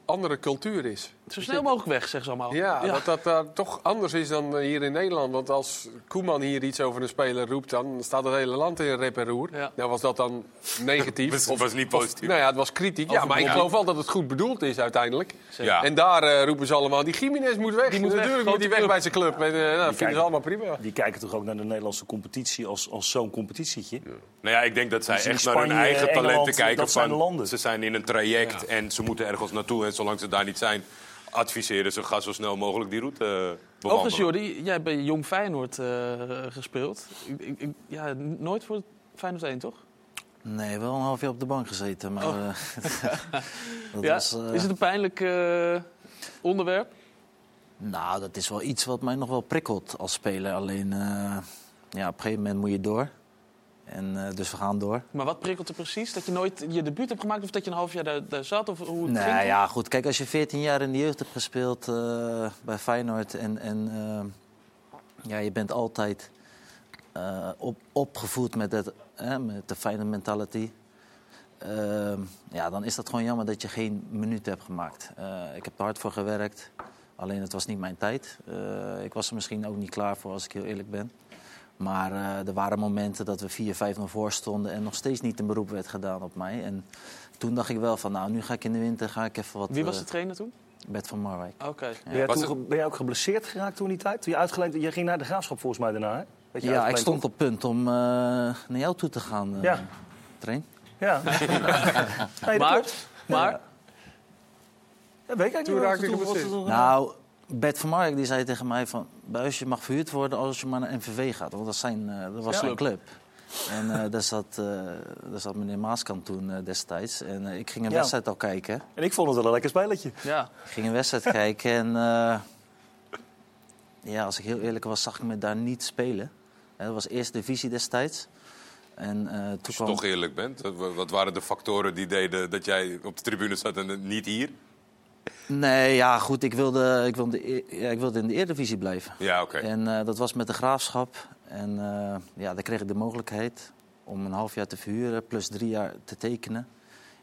andere cultuur is. Zo snel mogelijk weg, zeggen ze allemaal. Ja, Ja. dat dat daar toch anders is dan eh, hier in Nederland. Want als Koeman hier iets over een speler roept, dan staat het hele land in rep en roer. Nou was dat dan negatief. [laughs] Was- was niet positief. Nou ja, het was kritiek. Ja, maar ik Ja. geloof wel dat het goed bedoeld is uiteindelijk. Ja. En daar eh, roepen ze allemaal, die Jiménez moet weg. Die moet weg, Natuurlijk moet hij weg bij zijn club. En, eh, nou, dat vinden ze allemaal prima. Die kijken toch ook naar de Nederlandse competitie als, als zo'n competitietje. Nou ja, ik denk dat zij Dus echt naar hun eigen Engeland, talenten kijken. dat van, landen. Ze zijn in een traject en ze moeten ergens naartoe. Zolang ze daar niet zijn, adviseren ze ga zo snel mogelijk die route eh, bewandelen. Overigens, Jordi, jij hebt bij Jong Feyenoord eh, gespeeld. Ik, ik, ik- ja, nooit voor Feyenoord 1, toch? Nee, wel een half jaar op de bank gezeten. Maar, Oh. eh, [laughs] dat ja? was, eh, Is het een pijnlijk eh, onderwerp? Nou, dat is wel iets wat mij nog wel prikkelt als speler. Alleen, eh, ja, op een gegeven moment moet je door. En, eh, dus we gaan door. Maar wat prikkelt er precies? Dat je nooit je debuut hebt gemaakt of dat je een half jaar daar, daar zat? Of hoe het Nee, ging ja, goed. Kijk, als je 14 jaar in de jeugd hebt gespeeld eh, bij Feyenoord... en, en eh, ja, je bent altijd op, opgevoed met, met de Feyenoord mentality... ja, dan is dat gewoon jammer dat je geen minuut hebt gemaakt. Ik heb er hard voor gewerkt, alleen het was niet mijn tijd. Ik was er misschien ook niet klaar voor, als ik heel eerlijk ben. Maar eh, er waren momenten dat we 4-5 nog voor stonden en nog steeds niet een beroep werd gedaan op mij. En toen dacht ik wel van, nou, nu ga ik in de winter ga ik even wat... Wie was eh, de trainer toen? Bert van Marwijk. Oké. Ben, jij toen ge- ben jij ook geblesseerd geraakt toen die tijd? Toen je uitgeleend, je ging naar de graafschap volgens mij daarna, hè? Werd je Ja, ik stond op punt om eh, naar jou toe te gaan, eh Ja. train. Ja. [laughs] nee, Maar- klopt. maar- Ja. Ja, weet ik eigenlijk Toen niet raakte wat- ik geblesseerd. Nou, Bert van Marwijk die zei tegen mij van... Buis, je mag verhuurd worden als je maar naar MVV gaat. Want dat, zijn, eh, dat was Ja. zijn club. En eh, daar, zat, eh, daar zat meneer Maaskant toen eh, destijds. En eh, ik ging een Ja. wedstrijd al kijken. En ik vond het wel een lekker spelletje. Ja. Ik ging een wedstrijd [laughs] kijken en... eh, ja, als ik heel eerlijk was, zag ik me daar niet spelen. Hè, Dat was eerste divisie destijds. En eh, toen Als je kwam... toch eerlijk bent, wat waren de factoren die deden dat jij op de tribune zat en niet hier? Nee, ja, goed. Ik wilde, ik wilde, ja, ik wilde in de Eredivisie blijven. Ja, oké. En eh, dat was met de graafschap. En eh, ja, daar kreeg ik de mogelijkheid om een half jaar te verhuren, plus drie jaar te tekenen.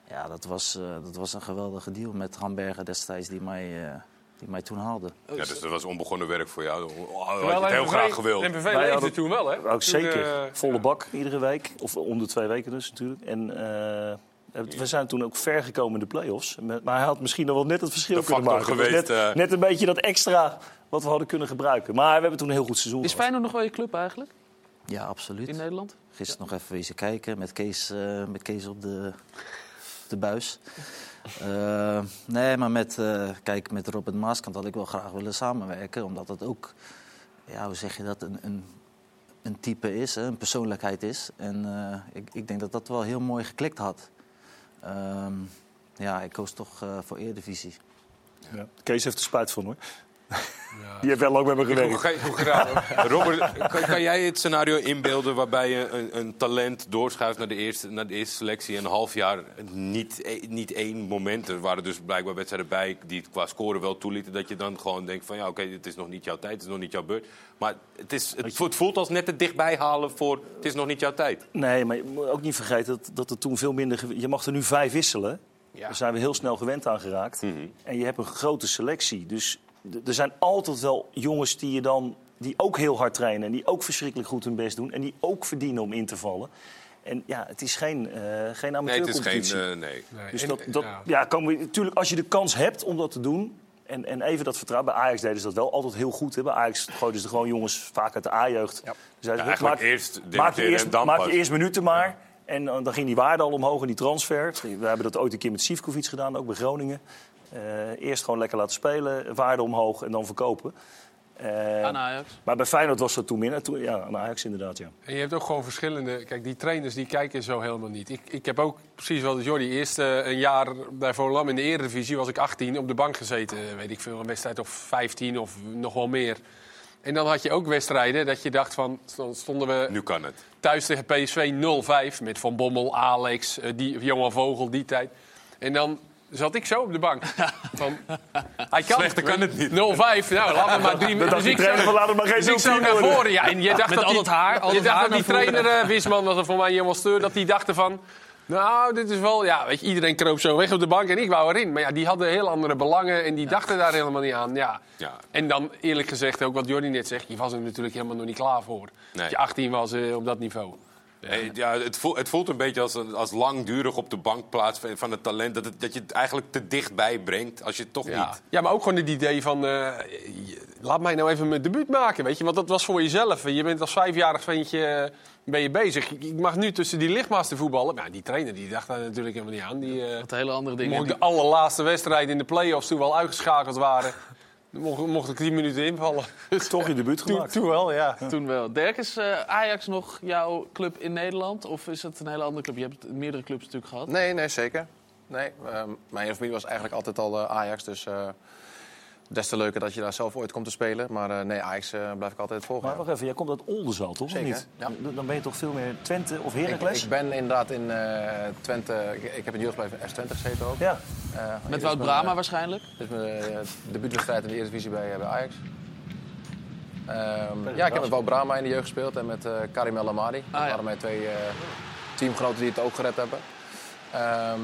Ja, dat was, eh, dat was een geweldige deal met Hamburger destijds, die mij, eh, die mij toen haalde. Ja, dus dat was onbegonnen werk voor jou. Oh, had je het heel MVV graag gewild. MVV Wij leefde hadden- toen wel, hè? Ook zeker. Volle bak iedere week. Of om de twee weken dus natuurlijk. En eh, we zijn toen ook ver gekomen in de play-offs. Maar hij had misschien nog wel net het verschil De kunnen maken. Was geweest, net, eh. net een beetje dat extra wat we hadden kunnen gebruiken. Maar we hebben toen een heel goed seizoen Is. Feyenoord nog wel je club eigenlijk Ja, absoluut. in Nederland? Gisteren nog even wezen kijken met Kees, eh, met Kees op de, de buis. Eh, nee, maar met, eh, kijk, met Robert Maaskant had ik wel graag willen samenwerken. Omdat het ook, ja, hoe zeg je dat, een, een, een type is, hè, een persoonlijkheid is. En eh, ik, ik denk dat dat wel heel mooi geklikt had. Ehm, ja, ik koos toch eh, voor Eredivisie. Ja. Kees heeft er spijt van hoor. Die heeft wel lang met me gewerkt. hoe graag. [laughs] Robert, kan, kan jij het scenario inbeelden waarbij je een, een talent doorschuift naar de, eerste, naar de eerste selectie en een half jaar niet, eh, niet één moment? Er waren dus blijkbaar wedstrijden bij die het qua scoren wel toelieten. Dat je dan gewoon denkt van ja, oké, het is nog niet jouw tijd, het is nog niet jouw beurt. Maar het, is, het, voelt- het voelt als net het dichtbij halen voor het is nog niet jouw tijd. Nee, maar je moet ook niet vergeten dat, dat er toen veel minder... Je mag er nu vijf wisselen. Daar zijn we heel snel gewend aan geraakt. En je hebt een grote selectie. Dus er zijn altijd wel jongens die je dan... die ook heel hard trainen en die ook verschrikkelijk goed hun best doen... en die ook verdienen om in te vallen. En ja, het is geen, eh geen Nee, het is geen. amateurcompetitie. eh, nee. Dus En- dat, dat, ja. ja. kan we, natuurlijk, als je de kans hebt om dat te doen. En, en even dat vertrouwen. Bij Ajax deden ze dat wel altijd heel goed. Hè. Bij Ajax gooiden ze gewoon jongens vaak uit de A-jeugd. Dus hij Ja, maak, eerst maak, je eerst, maak je eerst minuten maar. En dan, dan ging die waarde al omhoog in die transfer. We hebben dat ooit een keer met Sivkovic gedaan, ook bij Groningen. Eh, eerst gewoon lekker laten spelen, waarde omhoog en dan verkopen. Eh, Aan Ajax. Maar bij Feyenoord was dat toen minder. Toen, ja, aan Ajax inderdaad, ja. En je hebt ook gewoon verschillende... Kijk, die trainers die kijken zo helemaal niet. Ik, ik heb ook precies wel de Jordi. Eerst eh, een jaar bij Volendam in de Eredivisie was ik 18 op de bank gezeten. Weet ik veel, een wedstrijd of 15 of nog wel meer. En dan had je ook wedstrijden dat je dacht van... Dan stonden we Nu kan het. thuis tegen PSV 0-5 met Van Bommel, Alex, die, Johan Vogel, die tijd. En dan zat ik zo op de bank. [laughs] Van, hij kan, Slechter kan het niet. 0-5, nou laat me maar drie [laughs] die ik trainer zo- van, laat het maar geen dus ik zo 0-10 naar voren. Ja, en je dacht Met dat al die, dat haar, al je dat dacht haar dat die trainer, eh, Wisman, was er voor mij helemaal steur, dat die dachten van... Nou, dit is wel... Ja, weet je, iedereen kroop zo weg op de bank en ik wou erin. Maar ja, die hadden heel andere belangen en die dachten daar helemaal niet aan. Ja. Ja. En dan eerlijk gezegd, ook wat Jordi net zegt, je was er natuurlijk helemaal nog niet klaar voor. Dat je 18 was eh, op dat niveau. Nee, ja, het, voelt, het voelt een beetje als, een- als langdurig op de bank plaats van, van het talent. Dat, het, dat je het eigenlijk te dichtbij brengt als je het toch Ja. niet. ja, maar ook gewoon het idee van... eh, laat mij nou even mijn debuut maken, weet je. Want dat was voor jezelf. Je bent als vijfjarig ventje eh, ben je bezig. Ik- mag nu tussen die lichtmasten voetballen. Maar ja, die trainer die dacht daar natuurlijk helemaal niet aan. Die, eh, Wat hele andere dingen. mocht de allerlaatste wedstrijd in de play-offs toen we al uitgeschakeld waren... [laughs] mocht, mocht ik 10 minuten invallen. [laughs] Toch je debuut Toen, gemaakt. toen wel, ja. Toen wel. Dirk, is eh, Ajax nog jouw club in Nederland? Of is het een hele andere club? Je hebt meerdere clubs natuurlijk gehad. Nee, nee, zeker. Nee, ehm, mijn hele familie was eigenlijk altijd al eh, Ajax. Dus eh, des te leuker dat je daar zelf ooit komt te spelen. Maar eh, nee, Ajax eh, blijf ik altijd volgen. Maar wacht even, jij komt uit Oldenzaal, toch? Of Zeker, niet? ja. Dan- ben je toch veel meer Twente of Ik, Heracles? ik ben inderdaad in eh, Twente. Ik, ik heb in jeugdblijf in S20 gezeten ook. Ja. Eh, Met Wout Brama waarschijnlijk. Dit is mijn debuutwedstrijd in de Eredivisie bij, bij Ajax. Ehm, ja, ik heb met Wout Brama in de jeugd gespeeld en met eh, Karim El Amadi. Dat ja. waren mijn twee eh, teamgenoten die het ook gered hebben. Ehm,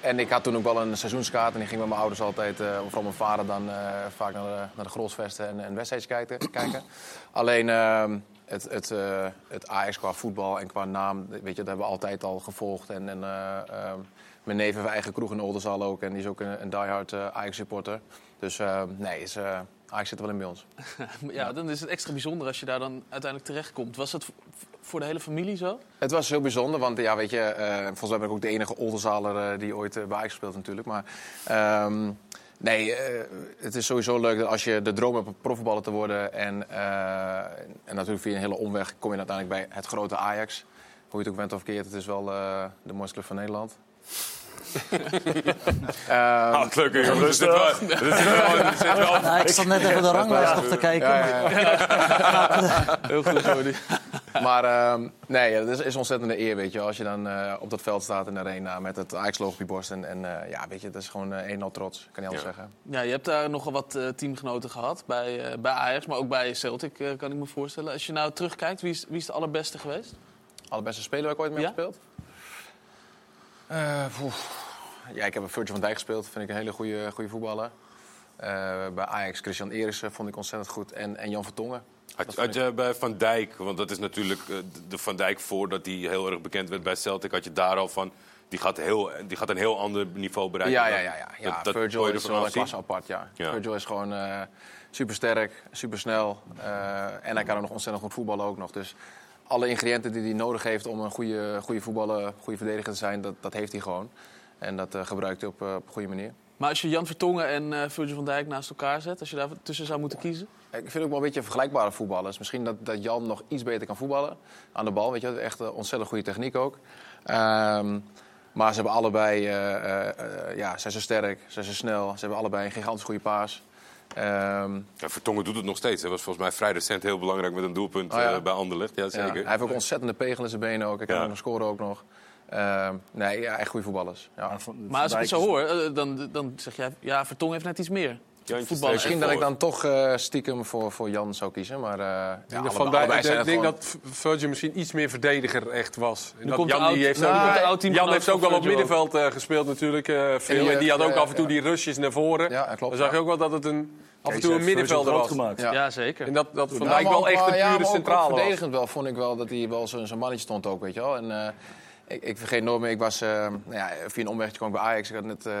en ik had toen ook wel een seizoenskaart en ik ging met mijn ouders altijd, of vooral mijn vader dan, eh, vaak naar de, naar de en, en kijken. [clears throat] kijken. Alleen ehm, het, het, eh, het Ajax qua voetbal en qua naam, weet je, dat hebben we altijd al gevolgd. En, en eh, ehm, mijn neef heeft eigen kroeg in Oldenzaal ook en die is ook een, een diehard eh, Ajax-supporter. Dus eh, nee, is, eh, Ajax zit er wel in bij ons. [laughs] Ja, dan is het extra bijzonder als je daar dan uiteindelijk terechtkomt. Was v- voor de hele familie zo? Het was heel bijzonder, want ja, weet je, eh, volgens mij ben ik ook de enige Oldenzaler eh, die ooit eh, bij Ajax speelt natuurlijk. Maar ehm, nee, het is sowieso leuk dat als je de droom hebt om profvoetballer te worden en, en natuurlijk via een hele omweg kom je uiteindelijk bij het grote Ajax. Hoe je het ook bent of keert, het is wel de mooiste club van Nederland. Wel- wel- [laughs] [laughs] zit wel- Nou, ik zat net even de ranglijst nog te kijken. Ja, ja, maar- [laughs] Heel goed, Jordi. Maar ehm, nee, het is, is een ontzettende eer, weet je. Als je dan eh, op dat veld staat in de arena met het Ajax-logo op je borst. En, en eh, ja, weet je, dat is gewoon eh, een al trots. Kan niet anders zeggen. Ja, je hebt daar nogal wat teamgenoten gehad bij, bij Ajax, maar ook bij Celtic, kan ik me voorstellen. Als je nou terugkijkt, wie is, wie is de allerbeste geweest? Allerbeste speler waar ik ooit mee Ja? heb gespeeld? Eh, ja, ik heb een Virgil van Dijk gespeeld. Vind ik een hele goede, goede voetballer. Eh, bij Ajax, Christian Erissen vond ik ontzettend goed. En, en Jan Vertongen. Had, had je bij Van Dijk, want dat is natuurlijk eh, de Van Dijk voordat hij heel erg bekend werd bij Celtic, had je daar al van. Die gaat, heel, die gaat een heel ander niveau bereiken. Ja, ja, ja. ja. ja Dat- Virgil is wel een afzien. klasse apart, ja. Ja. Virgil is gewoon eh supersterk, supersnel. eh en hij kan ook nog ontzettend goed voetballen ook nog. Dus alle ingrediënten die hij nodig heeft om een goede, goede voetballer, goede verdediger te zijn, dat, dat heeft hij gewoon. En dat eh, gebruikt hij op, eh, op een goede manier. Maar als je Jan Vertongen en eh, Virgil van Dijk naast elkaar zet, als je daar tussen zou moeten kiezen? Ik vind ook wel een beetje vergelijkbare voetballers. Misschien dat, dat Jan nog iets beter kan voetballen aan de bal. Weet je, echt een ontzettend goede techniek ook. Ehm, maar ze hebben allebei, eh, eh, ja, zijn ze sterk, zijn ze snel. Ze hebben allebei een gigantisch goede paas. Ehm, Ja, Vertongen doet het nog steeds. Hij was volgens mij vrij recent heel belangrijk met een doelpunt Oh ja. eh, bij Anderlecht. Ja, ja, zeker. hij heeft ook ontzettende pegel in zijn benen ook. Hij kan nog scoren ook nog. Ehm, nee, ja, echt goede voetballers. Ja. Maar als ik het zo hoor, eh, dan, dan zeg jij... Ja, Vertongen heeft net iets meer. Misschien dat ik dan toch eh, stiekem voor, voor Jan zou kiezen. Maar eh ja, Ik denk, allebei- van Dijk- allebei ik zijn het denk gewoon- dat Virgil misschien iets meer verdediger echt was. En Nu dat komt Jan, die heeft nou, ook, Jan heeft wel op middenveld eh, gespeeld natuurlijk eh, veel. En die, En die had ook af en toe ja. die rushes naar voren. Ja, klopt, Dan zag je ook wel dat het een, af en toe een middenvelder was. gemaakt. Ja, zeker. En dat, dat Dijk maar wel echt een pure centrale was. verdedigend wel vond ik wel dat hij wel zo'n zo'n mannetje stond ook, weet je wel. En, eh, ik, ik vergeet nooit meer, ik was eh, nou ja, via een omwegje kwam ik bij Ajax. Ik had net eh,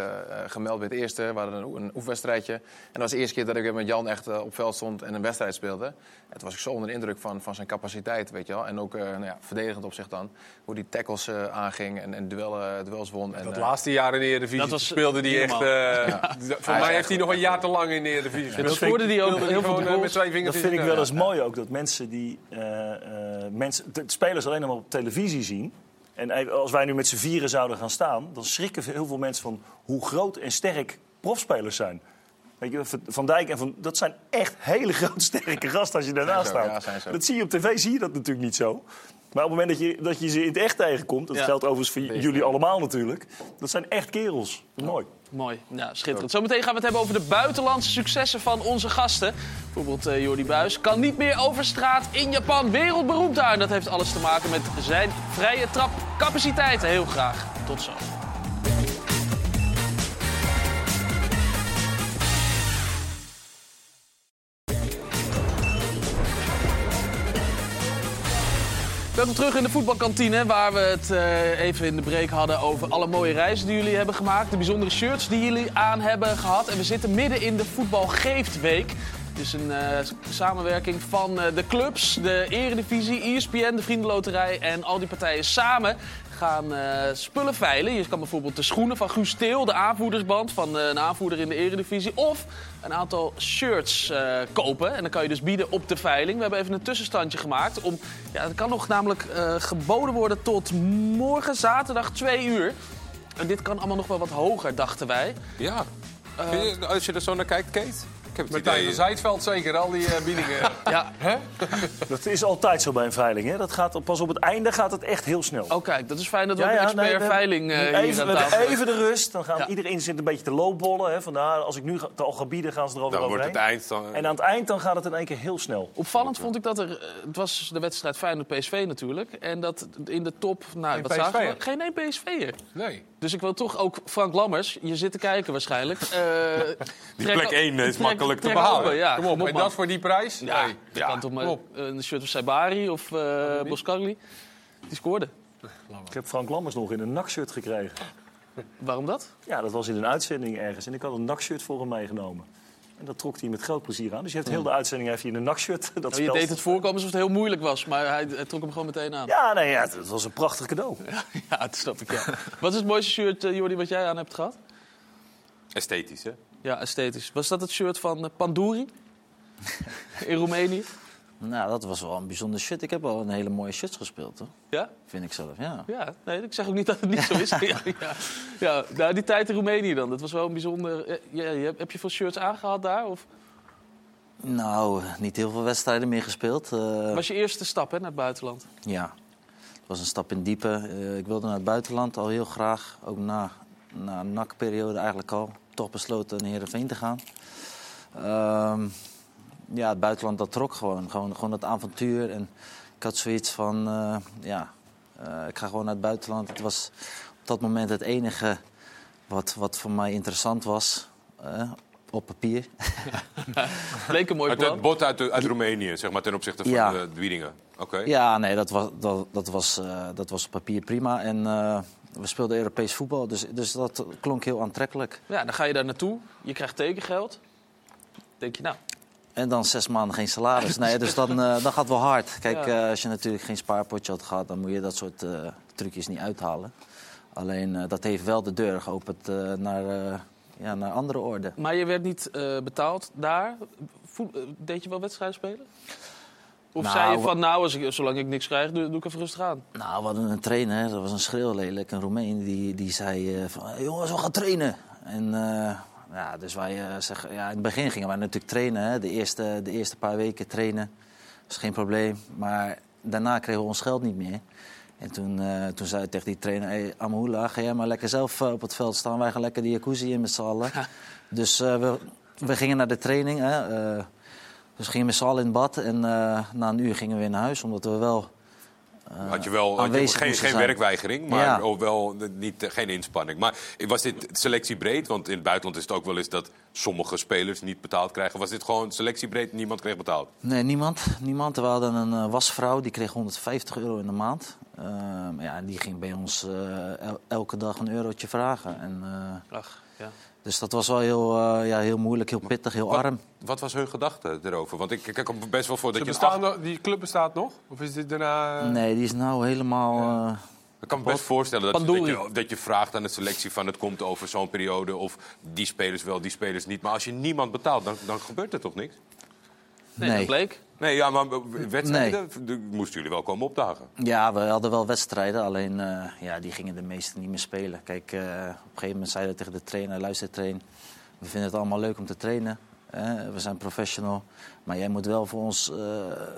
gemeld bij het eerste, we hadden een, een oefenwedstrijdje. En dat was de eerste keer dat ik met Jan echt eh, op veld stond en een wedstrijd speelde. En toen was ik zo onder de indruk van, van zijn capaciteit, weet je wel. En ook eh, nou ja, verdedigend op zich dan. Hoe die tackles eh, aanging en, en duellen, duels won. En, Dat laatste jaar in de Eredivisie was speelde [laughs] hij echt... Ja. Voor mij heeft hij nog een jaar te lang in de Eredivisie dat scoorde hij ook heel veel met twee vingers Dat in vind ik wel eens mooi ook, dat mensen die eh, eh, mensen, de spelers alleen maar op televisie zien. En als wij nu met z'n vieren zouden gaan staan, dan schrikken heel veel mensen van hoe groot en sterk profspelers zijn. Weet je, Van- Dijk en Van, dat zijn echt hele grote sterke gasten als je daarnaast staat. ja, dat zie je op tv, zie je dat natuurlijk niet zo. Maar op het moment dat je, dat je ze in het echt tegenkomt, dat Ja. geldt overigens voor jullie allemaal natuurlijk, dat zijn echt kerels. Mooi. Mooi, ja, schitterend. Zometeen gaan we het hebben over de buitenlandse successen van onze gasten. Bijvoorbeeld eh Jordi Buis kan niet meer over straat in Japan. Wereldberoemd daar. En dat heeft alles te maken met zijn vrije trapcapaciteiten. Heel graag. Tot zo. Welkom terug in de voetbalkantine, waar we het eh, even in de break hadden over alle mooie reizen die jullie hebben gemaakt. De bijzondere shirts die jullie aan hebben gehad. En we zitten midden in de Voetbal Geeft Week. Het is een eh, samenwerking van eh, de clubs, de Eredivisie, ESPN, de Vriendenloterij en al die partijen samen gaan eh, spullen veilen. Je kan bijvoorbeeld de schoenen van Guus Teel, de aanvoerdersband van eh, een aanvoerder in de Eredivisie, of een aantal shirts eh, kopen. En dan kan je dus bieden op de veiling. We hebben even een tussenstandje gemaakt. Om, ja, het kan nog namelijk geboden worden tot morgen, zaterdag, 2 uur. En dit kan allemaal nog wel wat hoger, dachten wij. Ja. Je- als je er zo naar kijkt, Kate? Heb het Martijn idee... van Zijtveld zeker, al die eh, biedingen. [laughs] Ja. Dat is altijd zo bij een veiling. Hè? Dat gaat, pas op het einde gaat het echt heel snel. Oh kijk, dat is fijn dat we Ja, ja, een expert nee, we veiling eh, hier even, aan tafel even de rust. Dan gaan Ja. iedereen zit een beetje te loopbollen. Hè? Vandaar, als ik nu ga- al ga bieden, gaan ze er Dan wordt het eind dan... En aan het eind dan gaat het in één keer heel snel. Opvallend vond ik dat er. eh, Het was de wedstrijd Feyenoord-PSV natuurlijk. En dat in de top. Nou, Geen wat zagen we? PSV'er. Geen één PSV'er. Nee. Dus ik wil toch ook Frank Lammers. Je zit te kijken waarschijnlijk. [laughs] eh, Die trek- plek 1 is trek- makkelijk te trek behalen. Ja, Kom op, en dat voor die prijs? Ja, Nee. je kan toch maar op. een shirt of Saibari of eh Boscarli. Die scoorde. Ik heb Frank Lammers nog in een nakshirt gekregen. Waarom dat? Ja, dat was in een uitzending ergens. En ik had een nakshirt voor hem meegenomen. En dat trok hij met groot plezier aan. Dus je heeft heel de uitzending heeft hij in een nakshirt. Dat Nou, je deed het voorkomen alsof het heel moeilijk was. Maar hij, hij trok hem gewoon meteen aan. Ja, nee, ja, het was een prachtig cadeau. [laughs] Ja, dat snap ik. Ja. [laughs] wat is het mooiste shirt, eh, Jordi, wat jij aan hebt gehad? Esthetisch, hè? Ja, esthetisch. Was dat het shirt van eh, Panduri? [laughs] In Roemenië? Nou, dat was wel een bijzonder shit. Ik heb wel een hele mooie shirts gespeeld, hoor. Ja? Vind ik zelf, ja. Ja, nee, ik zeg ook niet dat het niet zo is. [laughs] ja, ja. ja nou, die tijd in Roemenië dan, dat was wel een bijzonder... eh, Ja, heb je veel shirts aangehad daar? Of Nou, niet heel veel wedstrijden meer gespeeld. Eh, was je eerste stap hè, naar het buitenland? Ja, het was een stap in diepe. Eh, ik wilde naar het buitenland al heel graag. Ook na, na een NAC-periode eigenlijk al. Toch besloten naar Heerenveen te gaan. Ehm, ja, het buitenland dat trok gewoon. Gewoon, gewoon het avontuur. En ik had zoiets van, eh, ja, eh, ik ga gewoon naar het buitenland. Het was op dat moment het enige wat, wat voor mij interessant was. eh, op papier. [laughs] Bleek een mooi Uit plan. het bot uit, uit Roemenië, zeg maar, ten opzichte van Ja. de Wiedingen. Oké. Ja, nee, dat was, dat, dat, was, eh, dat was op papier prima. En eh, we speelden Europees voetbal, dus, dus dat klonk heel aantrekkelijk. Ja, dan ga je daar naartoe, je krijgt tekengeld. denk je, nou, En dan zes maanden geen salaris. Nee, dus dan, eh, dan gaat wel hard. Kijk, eh, als je natuurlijk geen spaarpotje had gehad, dan moet je dat soort eh, trucjes niet uithalen. Alleen dat heeft wel de deur geopend naar, ja, naar andere orde. Maar je werd niet betaald daar. Deed je wel wedstrijden spelen? Of Nou, zei je van, nou, als ik, zolang ik niks krijg, doe, doe ik even rustig aan? Nou, we hadden een trainer, dat was een schreeuwlelijk, een Roemeen, die, die zei van, "Hey, jongens, we gaan trainen. En ja, dus wij eh, zeggen, ja, in het begin gingen wij natuurlijk trainen, hè. De, eerste, de eerste paar weken trainen, dat is geen probleem. Maar daarna kregen we ons geld niet meer. En toen, eh, toen zei ik tegen die trainer, hey, ga jij maar lekker zelf eh, op het veld staan. Wij gaan lekker die jacuzzi in met z'n allen. Dus we, we gingen naar de training, hè. dus we gingen met z'n allen in bad en na een uur gingen we weer naar huis, omdat we wel Had je wel had je aanwezig geen, geen werkweigering, maar Ja. ook wel eh, niet, eh, geen inspanning. Maar was dit selectiebreed? Want in het buitenland is het ook wel eens dat sommige spelers niet betaald krijgen. Was dit gewoon selectiebreed, niemand kreeg betaald? Nee, niemand. niemand. We hadden een eh, wasvrouw, die kreeg 150 euro in de maand. Ehm, ja, die ging bij ons eh, el- elke dag een eurotje vragen. En, eh, Ach, ja. Dus dat was wel heel, eh, ja, heel moeilijk, heel pittig, heel Wat, arm. wat was hun gedachte erover? Want ik ik kan me best wel voor dat Ze je... bestaan die club bestaat nog? Of is dit daarna... eh, Nee, die is nou helemaal... eh, Ik kan me best voorstellen dat, je, dat je vraagt aan de selectie van het komt over zo'n periode of die spelers wel, die spelers niet. Maar als je niemand betaalt, dan, dan gebeurt er toch niks? Nee, dat bleek. Nee, ja, maar wedstrijden moesten jullie wel komen opdagen. Ja, we hadden wel wedstrijden, alleen eh, ja, die gingen de meesten niet meer spelen. Kijk, eh, op een gegeven moment zeiden we tegen de trainer, luister train, we vinden het allemaal leuk om te trainen. hè, we zijn professional, maar jij moet wel voor ons eh,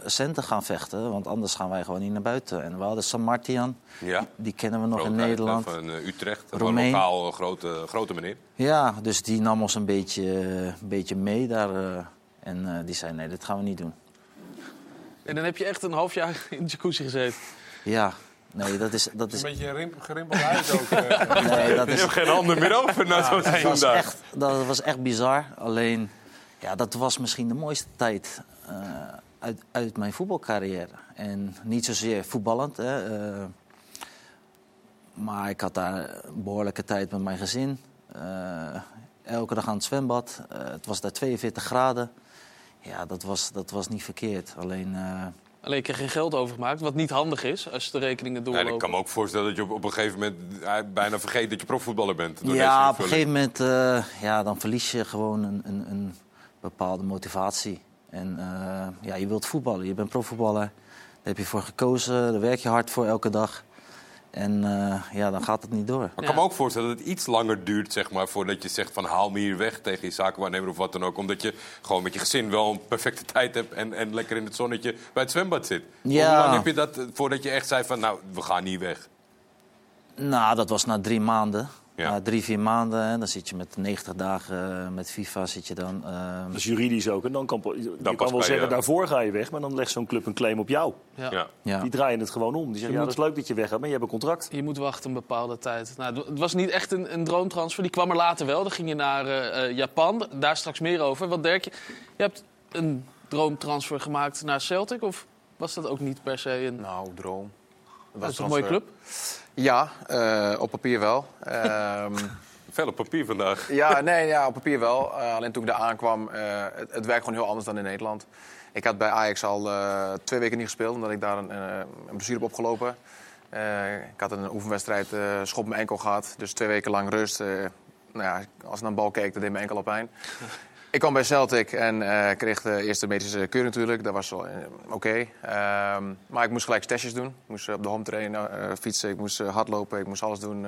centen gaan vechten, want anders gaan wij gewoon niet naar buiten. En we hadden San Martian, Ja. die kennen we nog in Nederland. Van Utrecht, een lokaal grote, grote meneer. Ja, dus die nam ons een beetje, een beetje mee daar. En eh, die zei, nee, dit gaan we niet doen. En dan heb je echt een half jaar [laughs] in de jacuzzi gezeten. Ja, nee, dat is... Dat is Een beetje rimp- gerimpeld huis ook. eh. [laughs] Nee, dat Je is... hebt geen handen meer over na zo'n dat seizoen was echt, Dat was echt bizar. Alleen, ja, dat was misschien de mooiste tijd eh, uit, uit mijn voetbalcarrière. En niet zozeer voetballend, hè, eh, maar ik had daar een behoorlijke tijd met mijn gezin. Eh, elke dag aan het zwembad. Het was daar 42 graden. Ja, dat was, dat was niet verkeerd. Alleen... eh, Alleen ik heb geen geld overgemaakt, wat niet handig is als de rekeningen Nee, doorlopen. ik kan me ook voorstellen dat je op, op een gegeven moment eh, bijna vergeet dat je profvoetballer bent. door Ja, deze op een gegeven moment uh, ja, dan verlies je gewoon een, een, een bepaalde motivatie. En uh, ja, je wilt voetballen, je bent profvoetballer. Daar heb je voor gekozen, daar werk je hard voor elke dag. En uh, ja, dan gaat het niet door. Maar ik kan me ook voorstellen dat het iets langer duurt zeg maar, voordat je zegt van haal me hier weg tegen je zakenwaarnemer of wat dan ook. Omdat je gewoon met je gezin wel een perfecte tijd hebt en, en lekker in het zonnetje bij het zwembad zit. Ja. Hoe lang heb je dat eh, voordat je echt zei van nou, we gaan niet weg? Nou, dat was na drie maanden. Ja. Na drie, vier maanden, hè, dan zit je met 90 dagen uh, met FIFA zit je dan. Uh, Dat is juridisch ook. En dan kan, je kan wel zeggen, je- daarvoor ga je weg. Maar dan legt zo'n club een claim op jou. Ja. Ja. Die draaien het gewoon om. Die zeggen, Je ja, moet- dat is leuk dat je weg gaat, maar je hebt een contract. Je moet wachten een bepaalde tijd. Nou, het was niet echt een, een droomtransfer. Die kwam er later wel. Dan ging je naar eh, eh, Japan. Daar straks meer over. Wat Dirk, je je hebt een droomtransfer gemaakt naar Celtic? Of was dat ook niet per se een... Nou, droom. Dat is een mooie club. Ja, eh, op papier wel. Ehm, [laughs] Veel op papier vandaag. ja, nee, ja, op papier wel. Eh, alleen toen ik daar aankwam, eh het, het werkt gewoon heel anders dan in Nederland. Ik had bij Ajax al eh, twee weken niet gespeeld, omdat ik daar een, een blessure heb opgelopen. Eh, ik had een oefenwedstrijd, eh schop mijn enkel gehad. Dus twee weken lang rust. Eh, nou ja, als ik naar een bal keek, dan deed mijn enkel al pijn. Ik kwam bij Celtic en eh, kreeg de eerste medische keuring natuurlijk. Dat was wel eh, oké. Ehm, maar ik moest gelijk testjes doen. Ik moest eh, op de home trainen, eh, fietsen, ik moest hardlopen, ik moest alles doen.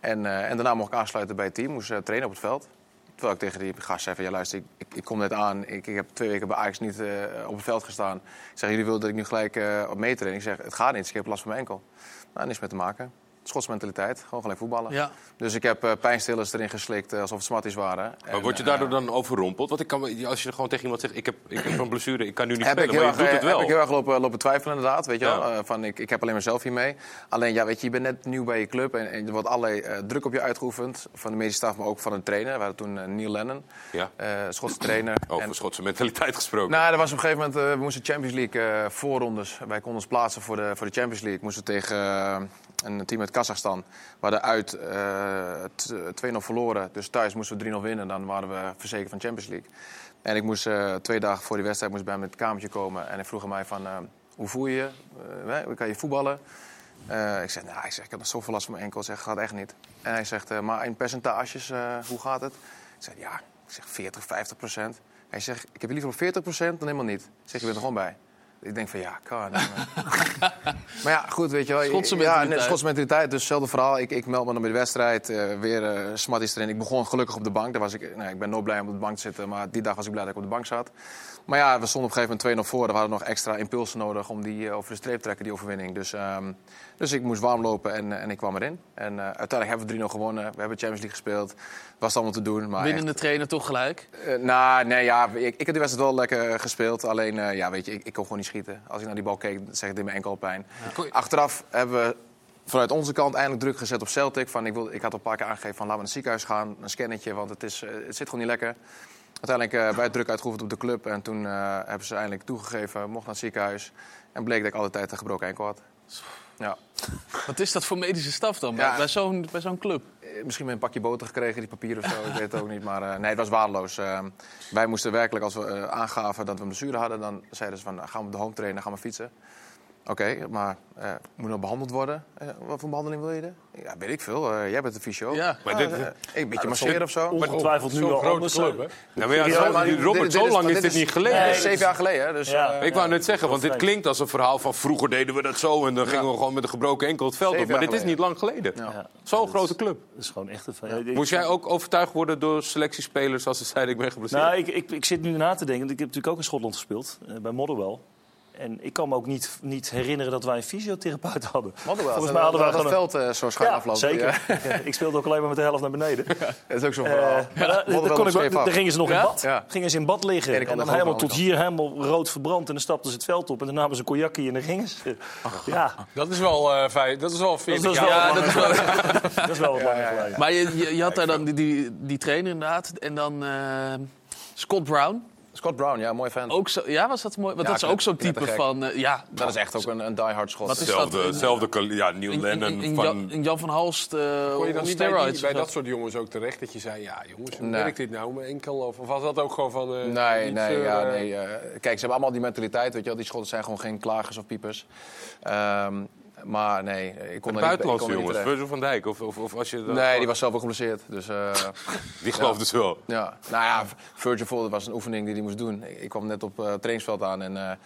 en, en daarna mocht ik aansluiten bij het team, moest trainen op het veld. Terwijl ik tegen die gast zei van, ja luister, ik, ik, ik kom net aan. Ik, ik heb twee weken bij Ajax niet op het veld gestaan. Ik zeg, jullie willen dat ik nu gelijk op meetrain? Ik zeg, het gaat niet, ik heb last van mijn enkel. Nou, niks mee te maken. Schotse mentaliteit, gewoon gelijk voetballen. Ja. Dus ik heb eh, pijnstillers erin geslikt, eh, alsof het smarties waren. Maar En, word je eh, daardoor dan overrompeld? Want ik kan, als je gewoon tegen iemand zegt, ik heb, ik heb een blessure, ik kan nu niet heb spelen, ik heel maar je erg, doet het wel. Heb ik heel erg lopen, lopen twijfelen inderdaad, weet je Ja. wel. Eh, van, ik, ik heb alleen mezelf hiermee. Alleen, ja, weet je, je bent net nieuw bij je club en, en er wordt allerlei eh, druk op je uitgeoefend. Van de medische staf, maar ook van een trainer. We hadden toen eh, Neil Lennon, Ja. eh, Schotse trainer. Over En- Schotse mentaliteit gesproken. nou, er was op een gegeven moment, eh, we moesten Champions League eh, voorrondes. Wij konden ons plaatsen voor de, voor de Champions League. Moesten tegen eh, een team uit Kazachstan. We hadden uit eh, t- 2-0 verloren. Dus thuis moesten we 3-0 winnen. Dan waren we verzekerd van Champions League. En ik moest eh, twee dagen voor die wedstrijd moest bij hem in het kamertje komen. En hij vroeg mij van, eh, hoe voel je je? Eh, kan je voetballen? Eh, ik zeg, nou, ik, ik heb nog zoveel last van mijn enkel. Ik zeg, gaat echt niet. En hij zegt, eh, maar in percentages, eh, hoe gaat het? Ik zeg, ja, ik zeg 40, 50 procent. Hij zegt, ik heb liever op 40 procent dan helemaal niet. Ik zeg, je bent er gewoon bij. Ik denk van, ja, kan. [laughs] maar ja, goed, weet je wel. Schotse Ja, mentaliteit. net Schotse mentaliteit. Dus hetzelfde verhaal. Ik, ik meld me dan bij de wedstrijd. eh, weer eh smatties erin. Ik begon gelukkig op de bank. Daar was ik, nou, ik ben nooit blij om op de bank te zitten. Maar die dag was ik blij dat ik op de bank zat. Maar ja, we stonden op een gegeven moment 2-0 voor. Er waren nog extra impulsen nodig om die eh, over de streep te trekken, die overwinning. Dus, ehm, dus ik moest warm lopen en, en ik kwam erin. En eh, uiteindelijk hebben we 3-0 gewonnen. We hebben Champions League gespeeld. Was allemaal te doen. Maar Winnende trainer toch gelijk? eh, nou, nee, ja, ik, ik heb die wedstrijd wel lekker gespeeld. Alleen, ja, weet je, ik, ik kon gewoon niet schieten. Als ik naar die bal keek, zeg ik, dit mijn enkel pijn. Achteraf hebben we vanuit onze kant eindelijk druk gezet op Celtic. Van, ik, wil, ik had al een paar keer aangegeven van, laten we naar het ziekenhuis gaan. Een scannetje, want het, is, het zit gewoon niet lekker. Uiteindelijk eh bij het druk uitgeoefend op de club. En toen eh, hebben ze eindelijk toegegeven, mocht naar het ziekenhuis. En bleek dat ik altijd een gebroken enkel had. Ja. Wat is dat voor medische staf dan bij, Ja. bij zo'n bij zo'n club? Eh, Misschien met een pakje boter gekregen, die papier of zo. ik weet het ook niet. Maar nee, het was waardeloos. Wij moesten werkelijk, als we aangaven dat we een blessure hadden... dan zeiden ze van, nou, gaan we op de home trainen, gaan we fietsen. Oké, maar eh, moet nog behandeld worden? Eh, wat voor behandeling wil je? er? Ja, weet ik veel. Eh, jij bent de fysio. Ja. Maar dit, een beetje masseren of zo. Ongetwijfeld nu Zo'n al grote club, hè? Nou, maar ja, Ja, zo- maar dit- Robert, dit zo lang is dit niet geleden. Nee, zeven jaar geleden. hè, Dus, Ja. eh, Ik wou net zeggen, want dit klinkt als een verhaal van vroeger deden we dat zo en dan gingen we gewoon met een gebroken enkel het veld op. Maar dit is niet lang geleden. Ja. Zo'n grote club. Dat is gewoon echt een. Moest jij ook overtuigd worden door selectiespelers als ze zeiden ik ben geblesseerd? Nou, ik, ik, ik zit nu na te denken. want Ik heb natuurlijk ook in Schotland gespeeld, bij Motherwell. En ik kan me ook niet, niet herinneren dat wij een fysiotherapeut hadden. Volgens dat- mij hadden wij dat gewoon een- veld eh, zo schuin Ja, aflopen. zeker. Ja. [laughs] Ja, ik speelde ook alleen maar met de helft naar beneden. Dat is ook zo'n Eh, verhaal. daar- Motherwell kon ik, daar gingen ze nog Ja? in bad. Ja. Gingen ze in bad liggen. En dan helemaal tot hier helemaal rood verbrand. En dan stapten ze het veld op. En dan namen ze een cognacje en dan gingen ze. Ja, Dat is wel, eh feit. Dat is wel 40 dat is jaar. wel, Ja, dat is wel... [laughs] dat is wel wat langer geleden. Maar je, had daar dan die, die, die trainer inderdaad. En dan eh, Scott Brown. Scott Brown, ja, mooi fan. Ook zo, ja, was dat mooi? Want Ja, dat is ook zo'n type van... eh, ja, Dat is echt ook een, een diehard schot. Wat is Hetzelfde, dat? hetzelfde ja, Neil Lennon in, in, van... Jan, in Jan van Halst eh Kon je dan on niet bij, die- steroids bij dat soort jongens ook terecht dat je zei... ja jongens, hoe Nee. werkt dit nou, mijn enkel? Of, of was dat ook gewoon van... eh, Nee, nee, ja, nee. eh, kijk, ze hebben allemaal die mentaliteit, weet je wel. Die schotten zijn gewoon geen klagers of piepers. Ehm, maar nee, ik kon niet- buitenlandse niet jongens. Virgil van Dijk. Of, of, of als je Nee, die was zelf ook geblesseerd. Dus, eh, [laughs] Die gelooft dus wel. ja. Nou ja, Virgil Vold was een oefening die hij moest doen. Ik, ik kwam net op het trainingsveld aan en...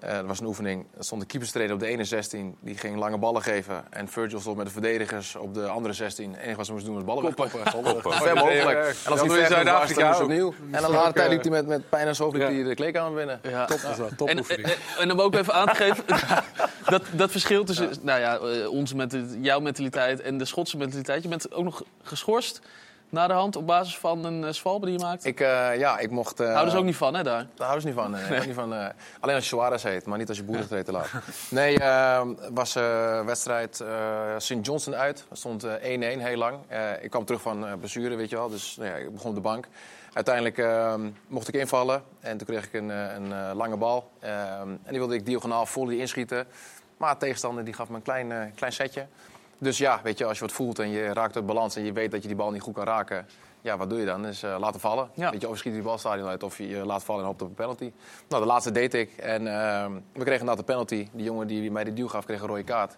eh eh, er was een oefening. Er stond de keeperstrainer op de ene 16. Die ging lange ballen geven. En Virgil stond met de verdedigers op de andere 16. Het enige wat ze moest doen was ballen Koppen. wegkoppen. Koppen. Ver mogelijk. Ja, ja, ja. En als Dat in ver was, Zuid-Afrika dan moest opnieuw. En een later tijd liep hij met, met pijn en zo liep Ja. hij de kleedkamer binnen. Ja. Top was dat, En, topoefening. en, en om ook even aan te geven, [laughs] dat, dat verschil tussen nou ja, eh, onze mentaliteit, jouw mentaliteit en de Schotse mentaliteit. Je bent ook nog geschorst na de hand op basis van een uh, zwalbe die je maakt. Ik, eh, ja, ik mocht... eh, Houden ze ook niet van, hè, daar? Daar houden ze niet van. nee. Niet van alleen als je Suarez heet, maar niet als je boeren te laat. Nee, eh, was wedstrijd St. Johnson uit. Er stond eh, 1-1 heel lang. Ik kwam terug van blessure, weet je wel. Dus nou ja, ik begon op de bank. Uiteindelijk eh, mocht ik invallen. En toen kreeg ik een, een lange bal. Eh, en die wilde ik diagonaal volley inschieten. Maar de tegenstander die gaf me een klein, klein setje. Dus ja, weet je, als je wat voelt en je raakt uit balans... en je weet dat je die bal niet goed kan raken... Ja, wat doe je dan? Is eh, laten vallen. Ja. Weet je, of je schiet die bal het stadion uit of je, je laat vallen en hoopt op een penalty. Nou, de laatste deed ik. En ehm, we kregen inderdaad de penalty. Die jongen die mij die duw gaf, kreeg een rode kaart.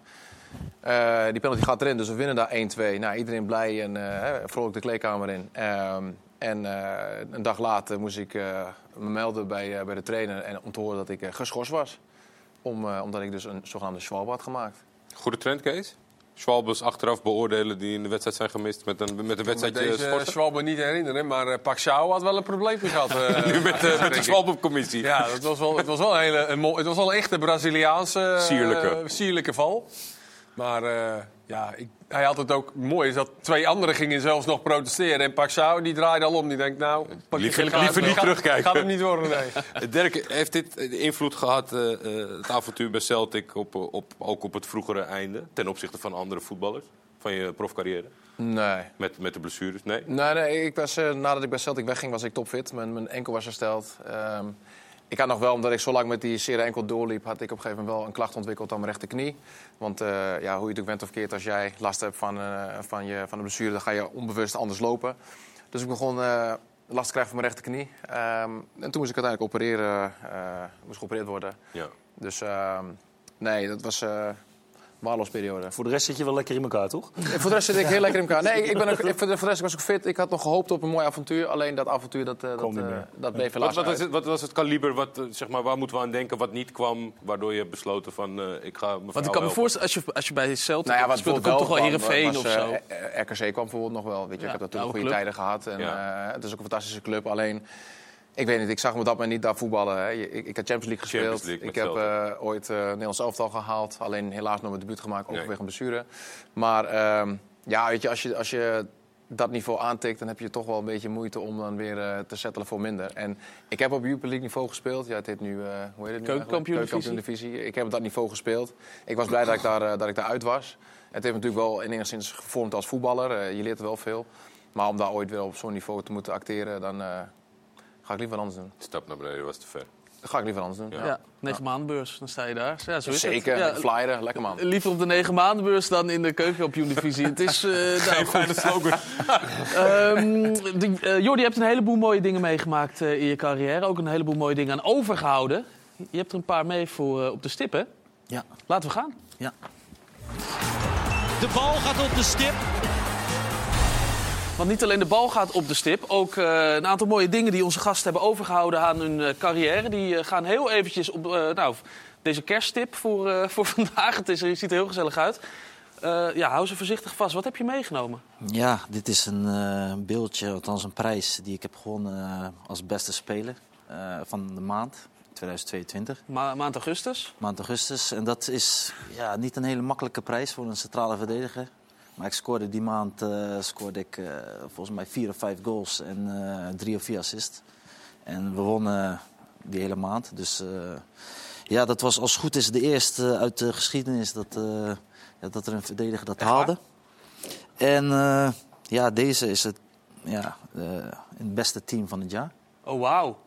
Eh, die penalty gaat erin, dus we winnen daar 1-2. Nou, iedereen blij en eh, vrolijk de kleedkamer in. Ehm, en eh, een dag later moest ik eh, me melden bij, eh, bij de trainer en, om te horen dat ik eh, geschorst was. Om, eh, omdat ik dus een zogenaamde schwalbe had gemaakt. Goede trend, Kees? Schwalbes achteraf beoordelen die in de wedstrijd zijn gemist met een, met een wedstrijdje Deze schorsen? Schwalbe niet herinneren, maar uh, Paxao had wel een probleempje gehad. [laughs] eh, nu met, eh, met de Schwalbe-commissie. Ja, dat was wel, het was wel een hele, een, het was wel een echte Braziliaanse eh, Sierlijke. sierlijke val. Maar eh, ja, ik, hij had het ook mooi, is dat twee anderen gingen zelfs nog protesteren. En Paxao die draaide al om, die denkt nou... pak je Liever, liever niet gaat- terugkijken. Gaat hem niet worden, nee. [laughs] Dirk, heeft dit invloed gehad, eh, eh, het avontuur bij Celtic, op, eh, op, ook op het vroegere einde? Ten opzichte van andere voetballers? Van je profcarrière? Nee. Met, met de blessures? Nee? Nee, nee ik was, nadat ik bij Celtic wegging, was ik topfit. Mijn, mijn enkel was hersteld. Ehm, ik had nog wel, omdat ik zo lang met die zere enkel doorliep... had ik op een gegeven moment wel een klacht ontwikkeld aan mijn rechterknie. Want eh, ja, hoe je het ook bent of keert, als jij last hebt van, eh, van, je, van de blessure... dan ga je onbewust anders lopen. Dus ik begon eh, last te krijgen van mijn rechterknie. Ehm, en toen moest ik uiteindelijk opereren, moest geopereerd worden. Ja. Dus ehm, nee, dat was, waarlosperiode. Voor de rest zit je wel lekker in elkaar, toch? En voor de rest zit ik heel lekker in elkaar. Nee, ik, ik ben ook, [laughs] ik- voor de rest was ik fit. Ik had nog gehoopt op een mooi avontuur. Alleen dat avontuur, dat, eh, dat, eh, dat bleef Wat, helaas wat, uit. is het, wat was het kaliber? Wat, eh, zeg maar, waar moeten we aan denken wat niet kwam? Waardoor je hebt besloten van eh, ik ga Want ik kan me voorstellen, als je, als je bij Celtic Nou ja, wat speelt, dan komt toch wel Heerenveen of was, zo. RKC kwam bijvoorbeeld nog wel. Weet je, Ja, ik heb natuurlijk goede club. tijden gehad. En, Ja. eh, het is ook een fantastische club. Alleen, ik weet niet, ik zag me op dat moment niet daar voetballen. Hè. Ik, ik heb Champions League gespeeld. Champions League ik heb eh, ooit eh Nederlands elftal gehaald. Alleen helaas nog mijn debuut gemaakt, ook Nee. een blessure. Maar ehm, ja, weet je, als je, als je dat niveau aantikt, dan heb je toch wel een beetje moeite om dan weer eh, te settelen voor minder. En ik heb op Jupiler League niveau gespeeld. Ja, het heet nu, eh, hoe heet het nu Keukenkampioen? Keukenkampioen-divisie. Ik heb op dat niveau gespeeld. Ik was blij dat ik daar, dat ik daar uit was. Het heeft natuurlijk wel in enigszins gevormd als voetballer. Je leert er wel veel. Maar om daar ooit weer op zo'n niveau te moeten acteren, dan eh, ga ik liever anders doen. Stap naar beneden was te ver. Dat ga ik liever anders doen. Ja, negen maandenbeurs, dan sta je daar. Ja, zo is Zeker, het. Ja, flyeren, lekker man. Liever op de negen maandenbeurs dan in de keukenkampioen-divisie. het is... eh [laughs] nou, Geen goed. fijne slogan. [laughs] Ehm, de, eh, Jordi, je hebt een heleboel mooie dingen meegemaakt eh, in je carrière. Ook een heleboel mooie dingen aan overgehouden. Je hebt er een paar mee voor op de stip, hè? Ja. Laten we gaan. Ja. De bal gaat op de stip. Want niet alleen de bal gaat op de stip, ook eh, een aantal mooie dingen die onze gasten hebben overgehouden aan hun eh, carrière. Die eh, gaan heel eventjes op nou, deze kerststip voor, [laughs] voor vandaag. Het, is, het ziet er heel gezellig uit. Ja, hou ze voorzichtig vast. Wat heb je meegenomen? Ja, dit is een beeldje, althans een prijs die ik heb gewonnen als beste speler van de maand 2022. Ma- maand augustus. Maand augustus. En dat is ja, niet een hele makkelijke prijs voor een centrale verdediger. Maar ik scoorde die maand eh, scoorde ik, eh, volgens mij vier of vijf goals en eh, drie of vier assists. En we wonnen die hele maand. Dus ja, dat was als goed is de eerste uit de geschiedenis dat, ja, dat er een verdediger dat haalde. En ja, deze is het, ja, het beste team van het jaar. Oh, wauw.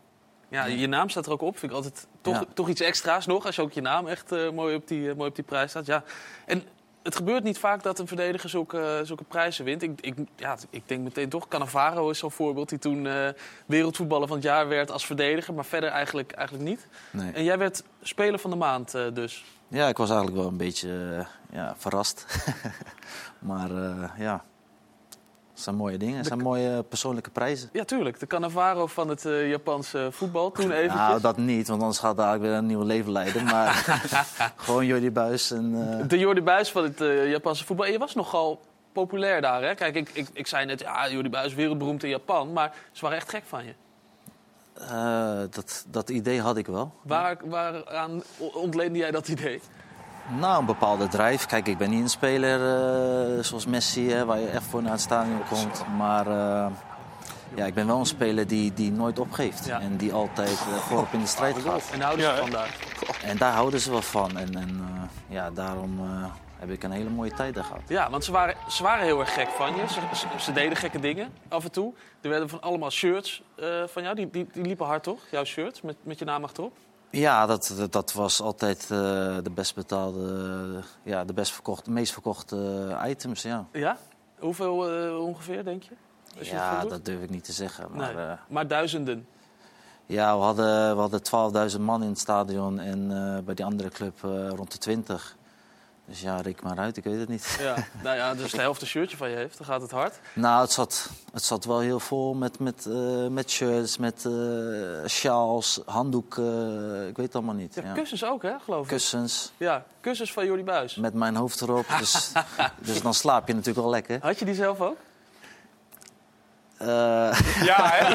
Ja, je naam staat er ook op. Vind ik altijd toch, Ja. toch iets extra's nog. Als je ook je naam echt mooi, op die, mooi op die prijs staat. Ja. En het gebeurt niet vaak dat een verdediger zulke, zulke prijzen wint. Ik, ik, ja, ik denk meteen toch, Cannavaro is zo'n voorbeeld. Die toen eh, wereldvoetballer van het jaar werd als verdediger. Maar verder eigenlijk, eigenlijk niet. Nee. En jij werd speler van de maand eh, dus. Ja, ik was eigenlijk wel een beetje eh, ja, verrast. [laughs] maar ja, het zijn mooie dingen. Zijn mooie persoonlijke prijzen. Ja, tuurlijk. De Cannavaro van het eh, Japanse voetbal. Toen eventjes. Nou, dat niet, want anders gaat dadelijk weer een nieuw leven leiden. Maar [laughs] gewoon Jordi Buis en... eh, De Jordi Buis van het eh, Japanse voetbal. En je was nogal populair daar, hè? Kijk, ik, ik, ik zei net, ja, Jordi Buis wereldberoemd in Japan. Maar ze waren echt gek van je. dat, dat idee had ik wel. Waar, waaraan ontleende jij dat idee? Nou, een bepaalde drijf. Kijk, ik ben niet een speler eh, zoals Messi, hè, waar je echt voor naar het stadion komt. Maar eh, ja, ik ben wel een speler die, die nooit opgeeft. En die altijd eh, voorop in de strijd gaat. En houden ze van daar? En daar houden ze wel van. En, en eh, ja, daarom eh, heb ik een hele mooie tijd daar gehad. Ja, want ze waren, ze waren heel erg gek van je. Ze, ze, ze deden gekke dingen af en toe. Er werden van allemaal shirts eh, van jou. Die, die, die liepen hard, toch? Jouw shirts met, met je naam achterop. Ja, dat, dat, dat was altijd eh, de best betaalde, ja, de best verkochte, meest verkochte items, ja. Ja? Hoeveel eh, ongeveer, denk je? Als Ja, dat durf ik niet te zeggen. Maar, Nee, eh, maar duizenden. ja, we hadden, we hadden 12.000 man in het stadion en bij die andere club rond de 20. Dus ja, reken maar uit, ik weet het niet. Ja, [laughs] nou ja, dus de helft een shirtje van je heeft, dan gaat het hard. Nou, het zat, het zat wel heel vol met, met, eh, met shirts, met eh sjaals, handdoeken, ik weet het allemaal niet. Ja, ja. kussens ook, hè, geloof ik. Kussens, Ja, kussens van Jordi Buis. met mijn hoofd erop. Dus, [laughs] dus dan slaap je natuurlijk wel lekker. Had je die zelf ook? Eh, Ja, hè?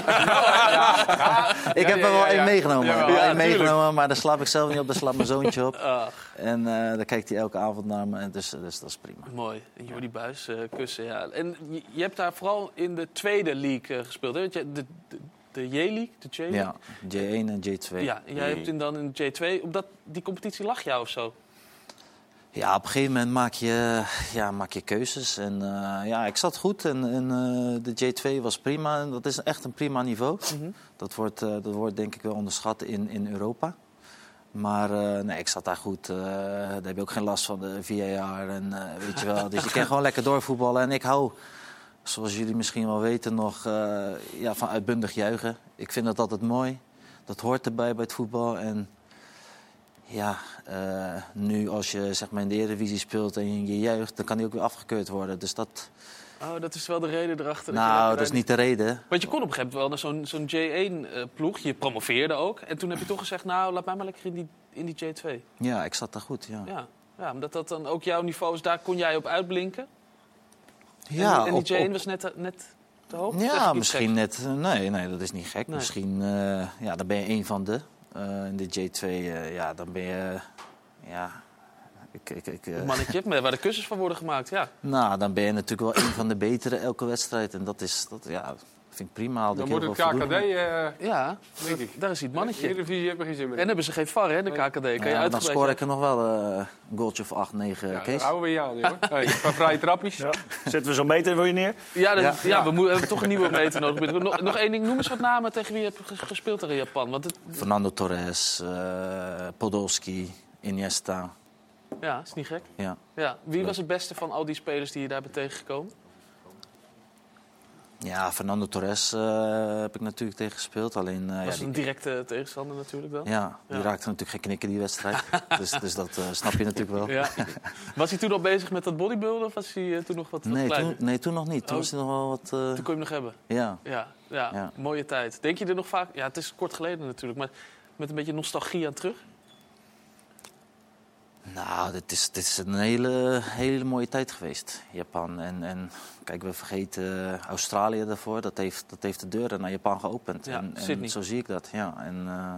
[laughs] ik heb er wel één meegenomen. Meegenomen, maar daar slaap ik zelf niet op. Daar slaapt mijn zoontje op. Ach, En eh dan kijkt hij elke avond naar me. En dus, dus dat is prima. mooi. En Jordi Buis, eh, kussen, ja. En je, je hebt daar vooral in de tweede league gespeeld, hè? Want je- De, de, de J-League, de J-League? Ja, J1 en J2. Ja, en jij hebt in dan in J2. Op dat, die competitie lag jou of zo? Ja, op een gegeven moment maak je, ja, maak je keuzes. En eh, ja, ik zat goed en, en eh, de J2 was prima. Dat is echt een prima niveau. Mhm. dat, wordt, eh, dat wordt denk ik wel onderschat in, in Europa. Maar nee, ik zat daar goed. daar heb je ook geen last van de VAR en weet je wel. [laughs] Dus je kan gewoon lekker doorvoetballen. En ik hou, zoals jullie misschien wel weten, nog ja, van uitbundig juichen. Ik vind dat altijd mooi. Dat hoort erbij bij het voetbal. En Ja, eh, nu als je zeg maar, in de Eredivisie speelt en je juicht, dan kan die ook weer afgekeurd worden. Dus dat, Oh, dat is wel de reden erachter. dat nou, dat is niet de reden. Want je kon op een gegeven moment wel naar zo'n zo'n J1-ploeg. je promoveerde ook. En toen heb je toch gezegd, nou, laat mij maar lekker in die, in die J2. Ja, ik zat daar goed, ja. Ja. ja, omdat dat dan ook jouw niveau is. Daar kon jij op uitblinken. Ja, en, en op- die J1 op- was net, net te hoog? Ja, misschien net. eh, Nee, nee, dat is niet gek. Nee. Misschien, eh, ja, dan ben je een van de. Eh, in de J2, eh, ja, dan ben je. ja, ik, ik, ik, eh, Een mannetje waar de kussens van worden gemaakt, ja. nou, dan ben je natuurlijk wel een van de betere elke wedstrijd. En dat is, dat, ja, vind ik prima. Dan wordt heel het KKD, eh, Ja, denk ik. daar is hij het mannetje. Eredivisie hebben we geen zin meer. En hebben ze geen VAR, hè, de KKD. Kan je Ja, dan scoor ik er nog wel eh, een goaltje of 8, 9, Ja, Kees. houden we je aan, hoor. Hey, een paar vrije trapjes. Zetten we zo'n meter wil je neer? Ja, dat- Ja. ja. we moeten, hebben toch een nieuwe meter nodig. Nog, nog één ding, noem eens wat namen tegen wie je hebt ges- gespeeld er in Japan. Want het, Fernando Torres, eh, Podolski, Iniesta. ja, is niet gek. Ja. Ja. Wie was het beste van al die spelers die je daar bent tegengekomen? Ja, Fernando Torres eh, heb ik natuurlijk tegen gespeeld. Alleen, eh, ja, die- een directe tegenstander natuurlijk dan. Ja, die Ja. raakte natuurlijk geen knikken die wedstrijd. [laughs] dus, dus dat eh, snap je natuurlijk wel. Ja. Was hij toen al bezig met dat bodybuilden of was hij toen nog wat, wat Nee, kleiner? toen, nee, toen nog niet. Toen Oh. was hij nog wel wat... Toen kon je hem nog hebben? ja. Ja, ja, Ja. mooie tijd. Denk je er nog vaak... Ja, het is kort geleden natuurlijk, maar met een beetje nostalgie aan terug? Nou, dit is, dit is een hele, hele mooie tijd geweest, Japan. En, en kijk, we vergeten eh, Australië daarvoor. Dat heeft, dat heeft de deuren naar Japan geopend. Ja, en, en zo zie ik dat, ja. En eh,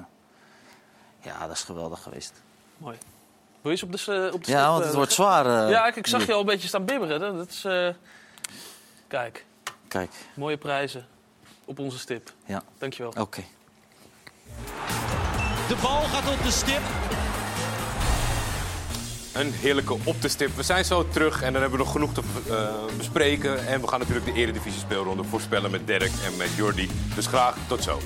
ja, dat is geweldig geweest. Mooi. Wil je eens op de, eh, op de Ja, want het wordt zwaar. ja, ik, ik zag je al een beetje staan bibberen. hè. Dat is... eh, Kijk, Kijk, mooie prijzen op onze stip. ja. Dankjewel. Oké. De bal gaat op de stip. Een heerlijke op de stip. We zijn zo terug en dan hebben we nog genoeg te eh, bespreken. En we gaan natuurlijk de Eredivisie speelronde voorspellen met Dirk en met Jordi. Dus graag tot zo.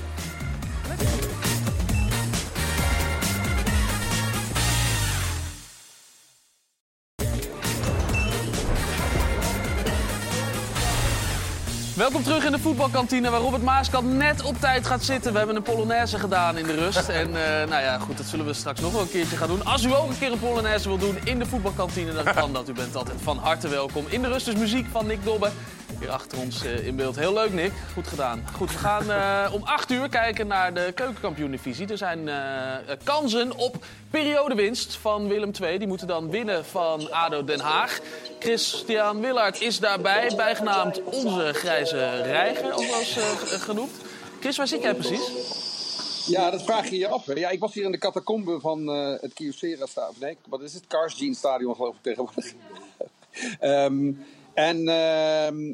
Welkom terug in de voetbalkantine waar Robert Maaskant net op tijd gaat zitten. We hebben een Polonaise gedaan in de rust. En eh, nou ja, goed, dat zullen we straks nog wel een keertje gaan doen. Als u ook een keer een Polonaise wil doen in de voetbalkantine, dan kan dat. U bent altijd van harte welkom. In de rust is muziek van Nick Dobbe. Hier achter ons eh, in beeld. Heel leuk, Nick. Goed gedaan. Goed, we gaan eh, om 8 uur kijken naar de keukenkampioen-divisie. Er zijn eh, kansen op periodewinst van Willem II. Die moeten dan winnen van ADO Den Haag. Christian Willard is daarbij, bijgenaamd onze grijze reiger, ook genoemd. Chris, waar zit jij precies? Ja, dat vraag je je af. Ja, ik was hier in de catacombe van het Kyocera stadion. Nee, wat is het? Cars Jean stadion geloof ik tegenwoordig. [laughs] Ehm, en ehm,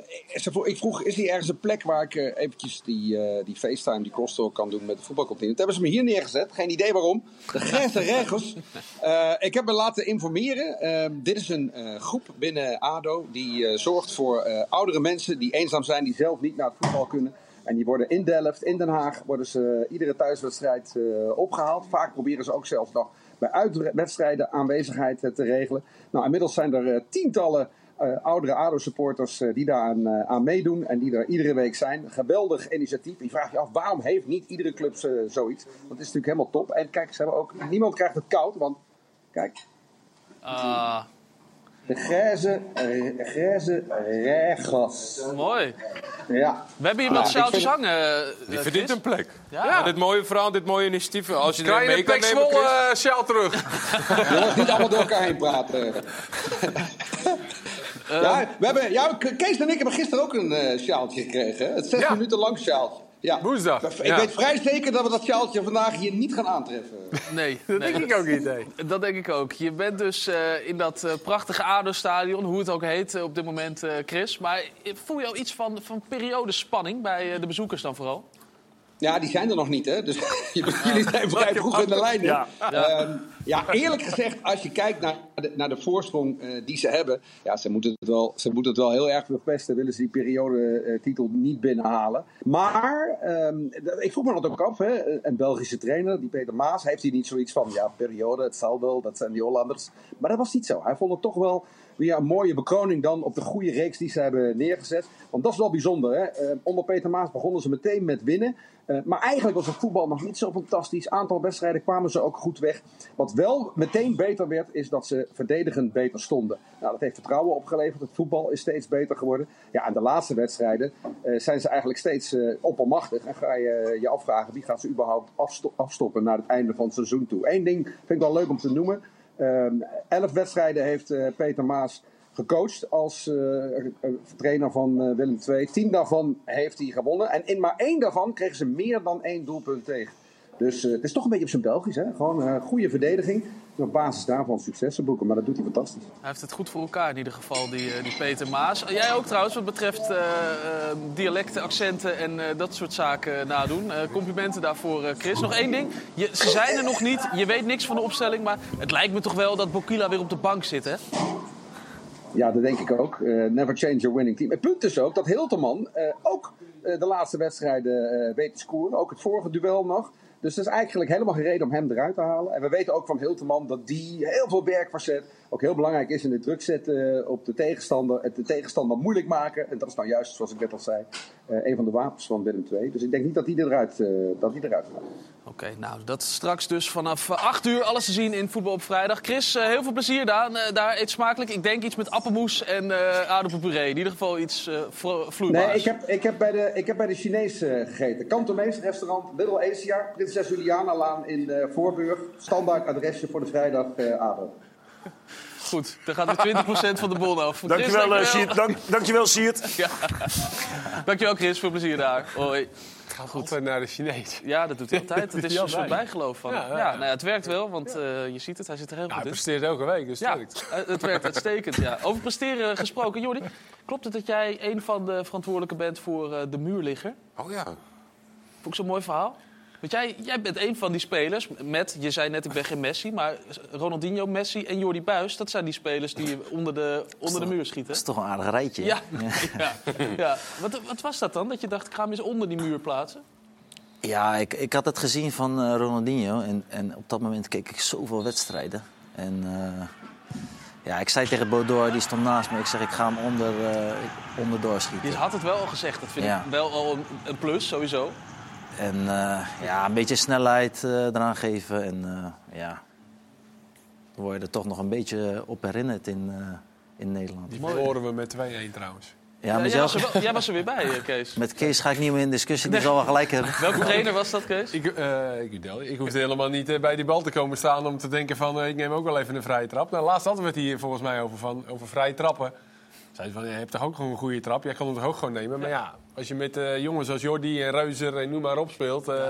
ik vroeg, is hier ergens een plek waar ik eh, eventjes die, eh, die FaceTime, die crosstalk kan doen met de voetbalkantine? Toen hebben ze me hier neergezet. Geen idee waarom. De [laughs] Grijze Regels. Eh, ik heb me laten informeren. Ehm, dit is een groep binnen ADO die zorgt voor oudere mensen die eenzaam zijn, die zelf niet naar het voetbal kunnen. En die worden in Delft, in Den Haag, worden ze iedere thuiswedstrijd eh, opgehaald. Vaak proberen ze ook zelfs nog bij uitwedstrijden aanwezigheid te regelen. Nou, inmiddels zijn er tientallen oudere ADO-supporters eh, die daar aan, eh, aan meedoen en die er iedere week zijn. Geweldig initiatief. Je vraagt je af, waarom heeft niet iedere club eh, zoiets? Want het is natuurlijk helemaal top. En kijk, ze hebben ook, niemand krijgt het koud, want kijk, Ah, de grijze, eh, grijze regels. mooi. Ja. We hebben hier Ja, wat ik sjaaltjes vind- hangen. eh, Je verdient een plek. Ja. Ja. dit mooie verhaal, dit mooie initiatief. Als je er Krijg je mee een kan nemen, Zwolle Chris. eh, sjaal terug. Jongens, niet allemaal door elkaar heen praten. [laughs] ja, we hebben, ja, Kees en ik hebben gisteren ook een eh, sjaaltje gekregen. Het zes Ja. minuten lang sjaaltje. Ja. Woensdag. Ik ja. weet vrij zeker dat we dat sjaaltje vandaag hier niet gaan aantreffen. Nee, [laughs] Dat nee. denk ik ook niet, nee. [laughs] Dat denk ik ook. Je bent dus eh, in dat eh, prachtige ADO-stadion, hoe het ook heet op dit moment, Chris. Maar voel je al iets van, van periodespanning bij de bezoekers dan vooral? Ja, die zijn er nog niet, hè? Dus [laughs] jullie zijn vrij vroeg in de lijn. Ja. Ja. ja, eerlijk gezegd, als je kijkt naar de, naar de voorsprong eh, die ze hebben. Ja, ze moeten, het wel, ze moeten het wel heel erg verpesten. Willen ze die periode-titel niet binnenhalen. Maar, ehm, ik vroeg me dat ook af, hè? Een Belgische trainer, die Peter Maas, heeft hij niet zoiets van. Ja, periode, het zal wel, dat zijn die Hollanders. Maar dat was niet zo. Hij vond het toch wel een mooie bekroning dan op de goede reeks die ze hebben neergezet. Want dat is wel bijzonder. Hè? Eh, onder Peter Maas begonnen ze meteen met winnen. Eh, maar eigenlijk was het voetbal nog niet zo fantastisch. Aantal wedstrijden kwamen ze ook goed weg. Wat wel meteen beter werd, is dat ze verdedigend beter stonden. Nou, dat heeft vertrouwen opgeleverd. Het voetbal is steeds beter geworden. Ja, en de laatste wedstrijden eh, zijn ze eigenlijk steeds oppermachtig. En ga je je afvragen, wie gaat ze überhaupt afsto- afstoppen naar het einde van het seizoen toe. Eén ding vind ik wel leuk om te noemen. Ehm, elf wedstrijden heeft eh, Peter Maas gecoacht als eh, eh, trainer van Willem II. Tien daarvan heeft hij gewonnen. En in maar één daarvan kregen ze meer dan één doelpunt tegen. Dus het is toch een beetje op zijn Belgisch. Hè? Gewoon goede verdediging. Op basis daarvan successen boeken. Maar dat doet hij fantastisch. Hij heeft het goed voor elkaar in ieder geval, die, eh, die Peter Maas. Jij ook trouwens, wat betreft eh, dialecten, accenten en dat soort zaken nadoen. Complimenten daarvoor, Chris. Nog één ding. Je, ze zijn er nog niet, je weet niks van de opstelling. Maar het lijkt me toch wel dat Bokila weer op de bank zit, hè? Ja, dat denk ik ook. Never change your winning team. Het punt is ook dat Hilterman ook de laatste wedstrijden weet te scoren. Ook het vorige duel nog. Dus er is eigenlijk helemaal geen reden om hem eruit te halen. En we weten ook van Hilterman dat die heel veel werk verzet. Ook heel belangrijk is in het druk zetten eh, op de tegenstander. Het de tegenstander moeilijk maken. En dat is nou juist, zoals ik net al zei, eh, een van de wapens van Willem II. Dus ik denk niet dat hij eruit, eh, dat hij eruit gaat. Oké, nou, dat straks dus vanaf eh, 8 uur alles te zien in Voetbal op Vrijdag. Chris, heel veel plezier daar. Daar eet smakelijk. Ik denk iets met appelmoes en eh aardappelpuree. In ieder geval iets vlo- vloeibaars. Nee, ik heb, ik heb bij de, ik heb bij de Chinees eh, gegeten. Kantomees restaurant Little Asia, Prinses Juliana Laan in Voorburg. Standaard adresje voor de vrijdagavond. Goed, dan gaat weer 20% van de bon af. Dankjewel, Chris, eh, Siert. Dank, dankjewel, Siert. Ja. Dankjewel, Chris. Veel plezier daar. Hoi. Gaat altijd naar de Chinees. Ja, dat doet hij [laughs] altijd. Het is hij een soort bijgeloof van. Ja, Ja, ja. Nou ja, het werkt wel, want eh, je ziet het. Hij zit er heel Ja, goed hij in. presteert elke week, dus het Ja, werkt. eh, het werkt uitstekend. Ja. Over presteren gesproken. Jordi, klopt het dat jij een van de verantwoordelijken bent voor eh, de muurligger? Oh ja. Vond ik zo'n mooi verhaal. Want jij, jij bent een van die spelers met, je zei net ik ben geen Messi, maar Ronaldinho, Messi en Jordi Buis, dat zijn die spelers die onder de, onder de muur schieten. Dat is toch een aardig rijtje. Ja, [laughs] ja. ja. Wat, wat was dat dan? Dat je dacht, ik ga hem eens onder die muur plaatsen? Ja, ik, ik had het gezien van eh, Ronaldinho. En, en op dat moment keek ik zoveel wedstrijden. En eh, ja, ik zei tegen Bodor, die stond naast me. Ik zeg, ik ga hem onder, eh, onderdoor schieten. Je had het wel al gezegd. Dat vind Ja. ik wel al een, een plus, sowieso. En eh, ja, een beetje snelheid eh, eraan geven. En eh, ja, dan word je er toch nog een beetje op herinnerd in, eh, in Nederland. Die verloren we met 2-1 trouwens. Ja, met jij, was er wel- jij was er weer bij, Kees. Met Kees ga ik niet meer in discussie, die zal wel gelijk hebben. Welke trainer was dat, Kees? Ik, eh, ik, ik hoefde helemaal niet bij die bal te komen staan om te denken van ik neem ook wel even een vrije trap. Nou, laatst hadden we het hier volgens mij over, van, over vrije trappen. Zei ze van, je hebt toch ook gewoon een goede trap? Jij kan hem toch ook gewoon nemen? Maar ja, als je met eh, jongens als Jordi en Reuzer en noem maar op speelt... eh,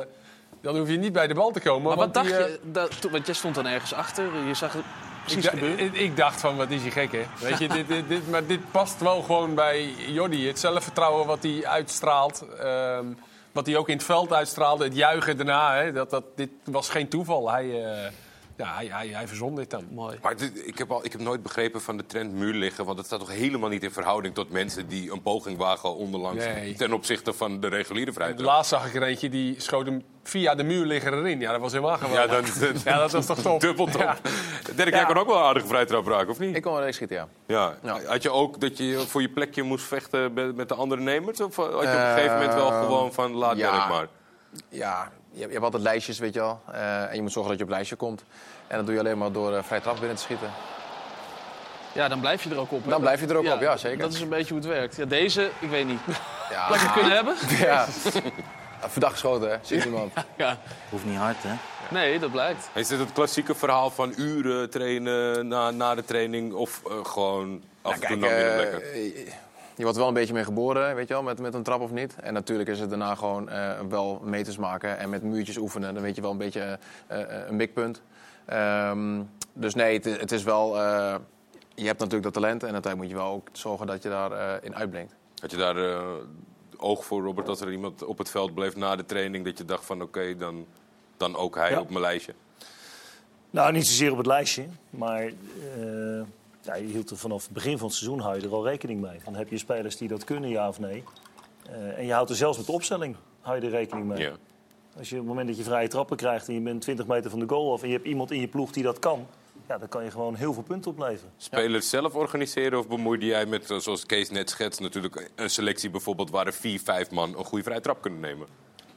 dan hoef je niet bij de bal te komen. Maar wat dacht die, je? eh, Dat, want jij stond dan ergens achter. Je zag het precies ik, gebeuren. ik, ik dacht van, wat is hij gek, hè? Weet je, dit, dit, dit, maar dit past wel gewoon bij Jordi. Het zelfvertrouwen wat hij uitstraalt. ehm, wat hij ook in het veld uitstraalde. Het juichen daarna. Hè, dat, dat, dit was geen toeval. Hij, ja, hij, hij, hij verzon dit dan. Mooi. Maar dit- ik, heb al, ik heb nooit begrepen van de trend muur liggen. Want het staat toch helemaal niet in verhouding tot mensen die een poging wagen onderlangs. Nee. Ten opzichte van de reguliere vrijheid. Laatst zag ik er eentje die schoot hem via de muur liggen erin. Ja, dat was helemaal Ja, geweldig. dan, Ja, dat was toch top. [laughs] Dubbel top. Ja. Dirk, jij kon ook wel een aardige vrijtrap raken, of niet? Ik kon wel eens schieten, ja. Ja. Had je ook dat je voor je plekje moest vechten met de andere nemers? Of had je op een gegeven moment wel gewoon van laat ja. Dirk maar? Ja, je, hebt- je hebt altijd lijstjes, weet je wel. Eh, en je moet zorgen dat je op het lijstje komt. En dat doe je alleen maar door eh, vrij trap binnen te schieten. Ja, dan blijf je er ook op. hè? Dan blijf je er ook op, ja, zeker. Dat is een beetje hoe het werkt. Ja, deze, ik weet niet. Ja. Je het kunnen hebben? [laughs] Ja. Verdacht geschoten, hè? Ziet iemand. [laughs] Ja. Hoeft niet hard, hè? Nee, dat blijkt. Is dit het klassieke verhaal van uren trainen na, na de training? Of eh, gewoon af en toe kijk, dan weer lekker? Je wordt wel een beetje mee geboren, weet je wel, met, met een trap of niet. En natuurlijk is het daarna gewoon eh, wel meters maken en met muurtjes oefenen. Dan weet je wel een beetje eh, eh, een mikpunt. Ehm, dus nee, het, het is wel... eh, je hebt natuurlijk dat talent en uiteindelijk moet je wel ook zorgen dat je daarin in uitblinkt. Had je daar eh, oog voor, Robert, dat er iemand op het veld bleef na de training... dat je dacht van oké, dan, dan ook hij Ja. op mijn lijstje? Nou, niet zozeer op het lijstje. Maar eh, ja, je hield er vanaf het begin van het seizoen hou je er al rekening mee. Van, heb je spelers die dat kunnen, ja of nee? Eh, en je houdt er zelfs met de opstelling hou je er rekening mee. Ja. Als je op het moment dat je vrije trappen krijgt en je bent 20 meter van de goal af... en je hebt iemand in je ploeg die dat kan... Ja, dan kan je gewoon heel veel punten opleveren. Spelers zelf organiseren of bemoeide jij met, eh, zoals Kees net schetst, natuurlijk een selectie bijvoorbeeld waar er vier, vijf man een goede vrije trap kunnen nemen?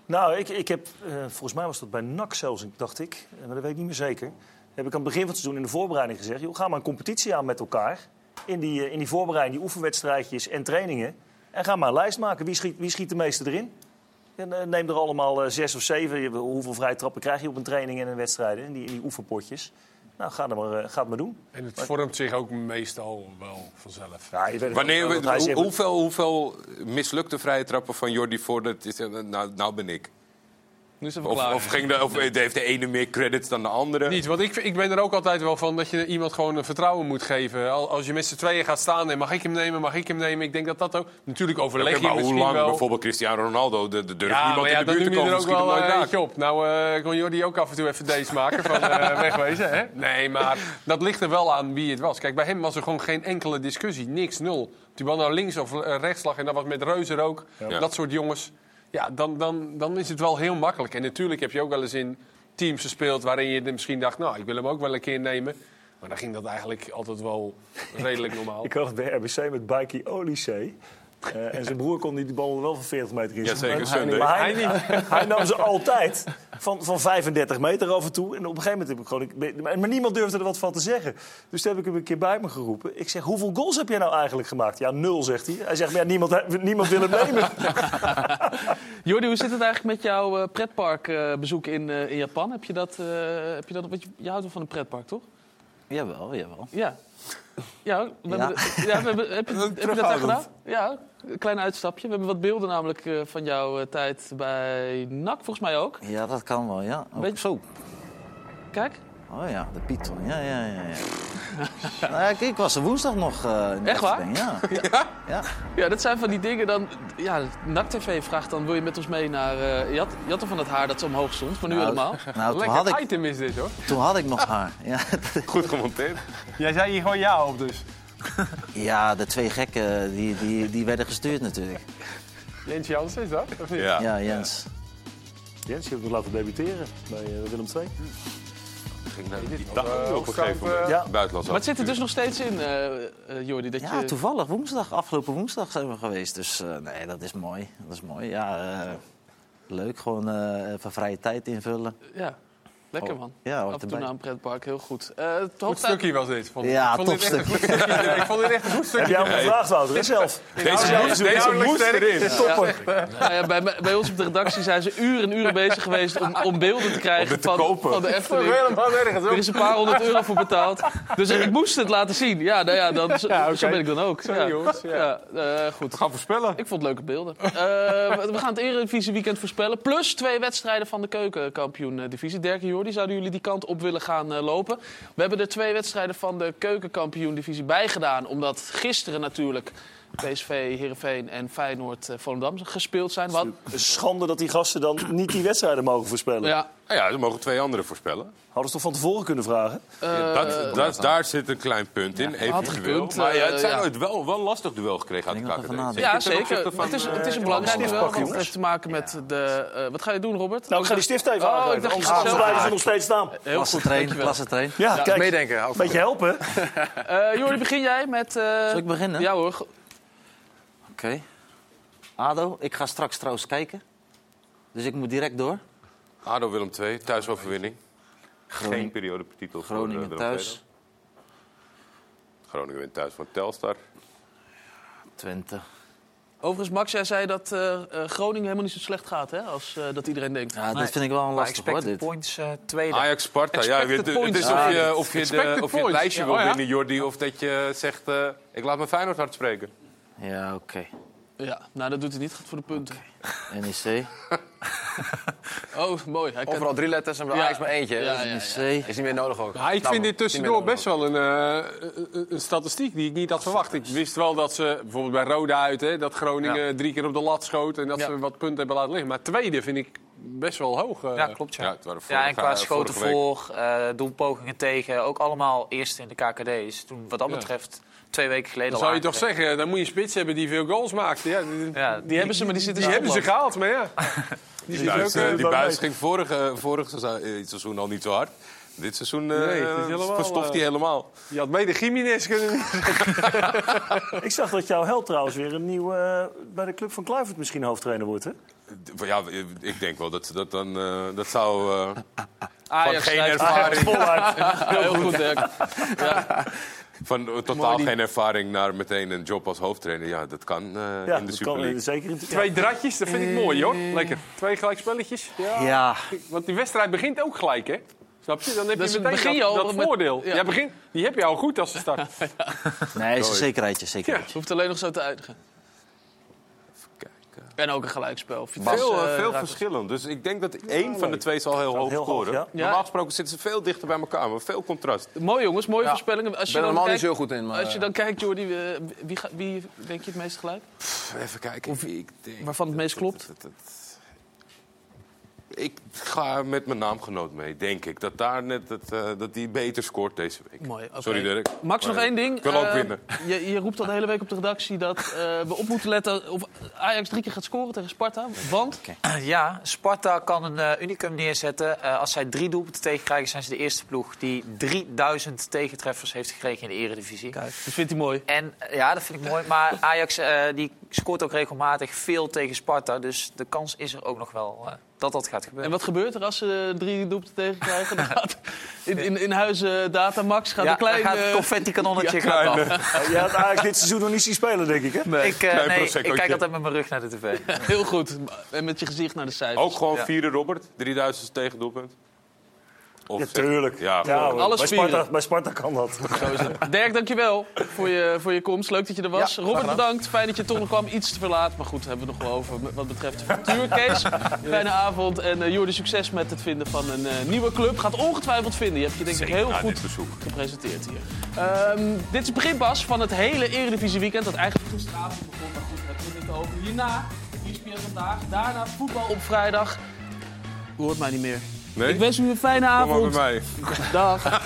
Nou, ik, ik heb, eh, volgens mij was dat bij NAC zelfs, dacht ik, maar dat weet ik niet meer zeker. Heb ik aan het begin van het seizoen in de voorbereiding gezegd: joh, ga maar een competitie aan met elkaar. In die, eh, in die voorbereiding, die oefenwedstrijdjes en trainingen. En ga maar een lijst maken. Wie schiet, wie schiet de meeste erin? En, eh, neem er allemaal eh, zes of zeven. Hoeveel vrije trappen krijg je op een training en een wedstrijd? In die, in die oefenpotjes. Nou, ga, er maar, ga het maar doen. En het vormt zich ook meestal wel vanzelf. Ja, het Wanneer, hoe- zegt- hoeveel, hoeveel mislukte vrije trappen van Jordi eh, nou, nou ben ik? Of, ging de, of heeft de ene meer credits dan de andere? Niet, want ik, ik ben er ook altijd wel van dat je iemand gewoon een vertrouwen moet geven. Al- Als je met z'n tweeën gaat staan en mag ik hem nemen, mag ik hem nemen. Ik denk dat dat ook... Natuurlijk overleg Oké, je maar hoe lang wel. bijvoorbeeld Cristiano Ronaldo, de, de durft Ja, niemand ja, in de buurt te noem je komen, er ook wel eh, op. Nou eh kon Jordi ook af en toe even deze maken van eh, [laughs] wegwezen. Hè? Nee, maar dat ligt er wel aan wie het was. Kijk, bij hem was er gewoon geen enkele discussie. Niks, nul. Die bal naar links of rechts lag en dat was met Reuzer ook. Ja. Dat soort jongens. Ja, dan, dan, dan is het wel heel makkelijk. En natuurlijk heb je ook wel eens in teams gespeeld waarin je misschien dacht... nou, ik wil hem ook wel een keer nemen. Maar dan ging dat eigenlijk altijd wel redelijk normaal. [laughs] Ik had bij RBC met Bikey Olysee. Eh, en zijn broer kon die bal wel van 40 meter in. Ja, zeker, Maar Sunday. Maar hij, Hij niet. [laughs] hij nam ze altijd van, van 35 meter af en toe. En op een gegeven moment heb ik gewoon... ik- Maar niemand durfde er wat van te zeggen. Dus toen heb ik hem een keer bij me geroepen. Ik zeg, hoeveel goals heb jij nou eigenlijk gemaakt? Ja, nul, zegt hij. Hij zegt, maar ja, niemand, niemand wil het [laughs] nemen. [laughs] Jordi, hoe zit het eigenlijk met jouw eh, pretparkbezoek in, eh, in Japan? Heb je dat... heb je, dat want je, je houdt wel van een pretpark, toch? Jawel, jawel. Ja. Ja, we Ja. Hebben, [laughs] ja, we hebben, heb, je, heb je dat daar gedaan? Ja, een klein uitstapje. We hebben wat beelden namelijk eh, van jouw eh, tijd bij NAC, volgens mij ook. Ja, dat kan wel, ja. Ook Zo. Kijk. Oh ja, de Python. Ja, ja, ja. ja. Nou, ja, ik was er woensdag nog eh in de Echt waar? [laughs] Ja. Ja? ja. Ja, dat zijn van die dingen dan... Ja, NAC TV vraagt dan, wil je met ons mee naar... eh je, had, je had er van het haar dat ze omhoog stond, maar nu Nou, helemaal. Nou, toen Lekker had, ik, item is dit, hoor. toen had ik nog [laughs] haar. Ja, [laughs] Goed gemonteerd. Jij zei hier gewoon ja op dus. ja de twee gekken die, die, die werden gestuurd natuurlijk. Jens Jans is dat? Of niet? Ja. Ja, Jens. Jens, je hebt hem laten debuteren bij eh, Willem II. Ging naar die Eh, dag op een gegeven moment. eh, Ja. Maar het zit er dus nog steeds in, eh eh, Jordi, dat Ja, je... toevallig woensdag, afgelopen woensdag zijn we geweest. Dus eh, nee, dat is mooi. Dat is mooi. Ja, eh, leuk. Gewoon eh, even vrije tijd invullen. Ja, lekker Oh, man. ja, Af en toe naar een pretpark, heel goed. Eh, het Goed stukje was dit. Vond. Ja, ik vond dit echt een goed stukje. [laughs] ik vond dit echt een goed stukje. Heb jij hem gevraagd, Wouter? Deze moest, ja, deze inhoudelijk moest erin. Topper. Ja, bij, bij ons op de redactie zijn ze uren en uren bezig geweest om, om beelden te krijgen van, kopen. van de het Efteling. Er is een paar honderd euro voor betaald. Dus ik moest het laten zien. Ja, nou ja, dan, zo, Ja, zo ben ik dan ook. Sorry, ja. jongens, ja. Ja, eh, goed. We gaan voorspellen. Ik vond het leuke beelden. Eh, we gaan het Eredivisie weekend voorspellen. Plus twee wedstrijden van de keukenkampioen-divisie. Dirk en Jordi, zouden jullie die kant op willen gaan eh, lopen? We hebben er twee wedstrijden van de keukenkampioen-divisie bijgedaan. Omdat gisteren natuurlijk PSV, Heerenveen en Feyenoord eh, Volendam gespeeld zijn. Wat? Schande dat die gasten dan niet die wedstrijden mogen voorspellen. Ja, Nou ja, ze mogen twee anderen voorspellen. Hadden ze toch van tevoren kunnen vragen? eh, dat, dat, daar zit een klein punt in, had eventueel. gekund, maar ja, eh, het zijn ja. ooit wel, wel een lastig duel gekregen uit de KKD. ja, zeker. van, het, is, het is een belangrijk duel. want Het heeft te maken met de... eh, wat ga je doen, Robert? Nou, ik ga die stift even Oh, aangeven. ik dacht je Anders blijven ze nog steeds staan. Heel Klasse goed, train, dankjewel. klasse train. Ja, kijk. Meedenken, beetje helpen. Eh Jordi, begin jij met... eh, Zal ik beginnen? Ja hoor. Oké. Ado, ik ga straks trouwens kijken. Dus ik moet direct door. ADO Willem II, thuisoverwinning. Geen Groningen, periodetitel voor Groningen eh, thuis. Groningen wint thuis van Telstar. Twente. Overigens, Max, jij zei dat eh, eh, Groningen helemaal niet zo slecht gaat, hè? Als eh, dat iedereen denkt. Ja, Nee. dit vind ik wel een lastig hoor. Dit. points eh, tweede. Ajax Sparta, ja, het, is of je, of je, de, of je het lijstje Ja, wil oh ja. winnen, Jordi, of dat je zegt, eh, ik laat mijn Feyenoord hard spreken. Ja, oké. Ja, nou, dat doet hij niet goed voor de punten. NEC. [laughs] Oh, mooi. Hij kan- Overal drie letters en bij Ja. Ajax maar eentje. Ja, ja, ja. NEC. Is niet meer nodig ook. Ja, ik Nou, vind dit tussendoor best wel een, eh, een, een statistiek die ik niet had verwacht. Ik wist wel dat ze, bijvoorbeeld bij Roda uit, hè, dat Groningen drie keer op de lat schoot en dat Ja. ze wat punten hebben laten liggen. Maar tweede vind ik best wel hoog. eh. Ja, klopt. Ja, Ja, het waren ja en qua schoten voor, eh doelpogingen tegen, ook allemaal eerst in de KKD's. Toen, wat dat Ja. betreft, twee weken geleden Dan al zou je toch zeggen, dan moet je een spits hebben die veel goals maakt. Ja, die, Ja, Die hebben ze, maar die zitten die hebben ze gehaald, maar ja. [laughs] Die buis, ook, eh, die buis ging vorig, eh, vorig seizoen, eh, seizoen al niet zo hard. Dit seizoen eh, Nee, helemaal, verstoft hij helemaal. Je had mede Jiménez kunnen [laughs] Ik zag dat jouw held trouwens weer een nieuw, eh, bij de club van Kluivert misschien hoofdtrainer wordt, hè? Ja, ik denk wel dat dat dan... eh, dat zou... Ajax van geen ervaring... [laughs] Voluit. Heel goed, Dirk. Ja. Van eh, totaal die- geen ervaring naar meteen een job als hoofdtrainer. Ja, dat kan eh, Ja, in de dat Super eh, zeker in Twee dratjes, dat vind ik mooi hoor. Lekker. Twee gelijkspelletjes. Ja. Ja. Want die wedstrijd begint ook gelijk, hè? Snap je? Dan heb Dus je meteen begin dat, je al dat met- voordeel. ja. Ja. begin, die heb je al goed als ze start. [laughs] Nee, is een zekerheidje, zekerheidje. Hoeft alleen nog zo te uitgaan. En ook een gelijkspel. Veel, Vitesse, eh, eh, veel verschillen. Dus ik denk dat één van de twee zal heel Zal hoog heel hoog, scoren. ja. Normaal gesproken zitten ze veel dichter bij elkaar, maar veel contrast. Mooi jongens, mooie Ja. voorspellingen. Als je ben er dan normaal niet kijkt- zo goed in. Maar, Als je dan kijkt, Jordi, eh, wie, ga- wie denk je het meest gelijk? Even kijken. ik denk Waarvan het meest klopt? Ik ga met mijn naamgenoot mee, denk ik. Dat, daar net het, eh, dat die beter scoort deze week. Mooi. Sorry Dirk. Max, nog één ding. Ik wil ook Eh, winnen. [laughs] Je, je roept al de hele week op de redactie dat eh, we op moeten letten of Ajax drie keer gaat scoren tegen Sparta. Want Ja, Sparta kan een eh, unicum neerzetten. Eh, als zij drie doelpunten tegenkrijgen, zijn ze de eerste ploeg die 3000 tegentreffers heeft gekregen in de Eredivisie. dat vindt hij mooi. En eh, ja, dat vind ik mooi. Maar Ajax eh, die scoort ook regelmatig veel tegen Sparta. Dus de kans is er ook nog wel eh, dat dat gaat gebeuren. En wat gebeurt er als ze drie doelpunten tegenkrijgen? Dan [laughs] gaat in, in, in huizen Datamax gaat Ja, een klein... gaat het eh, confetti-kanonnetje [laughs] ja, af. Oh, Jij had eigenlijk dit seizoen nog niet zien spelen, denk ik, hè? Nee. Ik, eh, nee, ik kijk altijd met mijn rug naar de tv. Heel goed. En met je gezicht naar de cijfers. Ook gewoon vierde Robert, 3000 tegen Of Ja. Ja, alles bij. Sparta, bij Sparta kan dat. Zo is het. Dirk, dankjewel voor je, voor je komst. Leuk dat je er was. Ja, Robert, bedankt. Fijn dat je toch nog kwam. Iets te verlaat. Maar goed, hebben we nog wel over wat betreft de. Kees, [laughs] fijne avond. En uh, Jordi, succes met het vinden van een eh, nieuwe club. Gaat ongetwijfeld vinden. Je hebt je denk ik heel goed gepresenteerd hier. Ehm, dit is het begin pas van het hele Eredivisie weekend. Dat eigenlijk gisteravond begon. Maar goed, daar hebben we het niet over. Hierna, ESPN vandaag. Daarna voetbal op vrijdag. Hoort mij niet meer. Nee? Ik wens u een fijne Kom maar avond. bij mij. Dag. [laughs]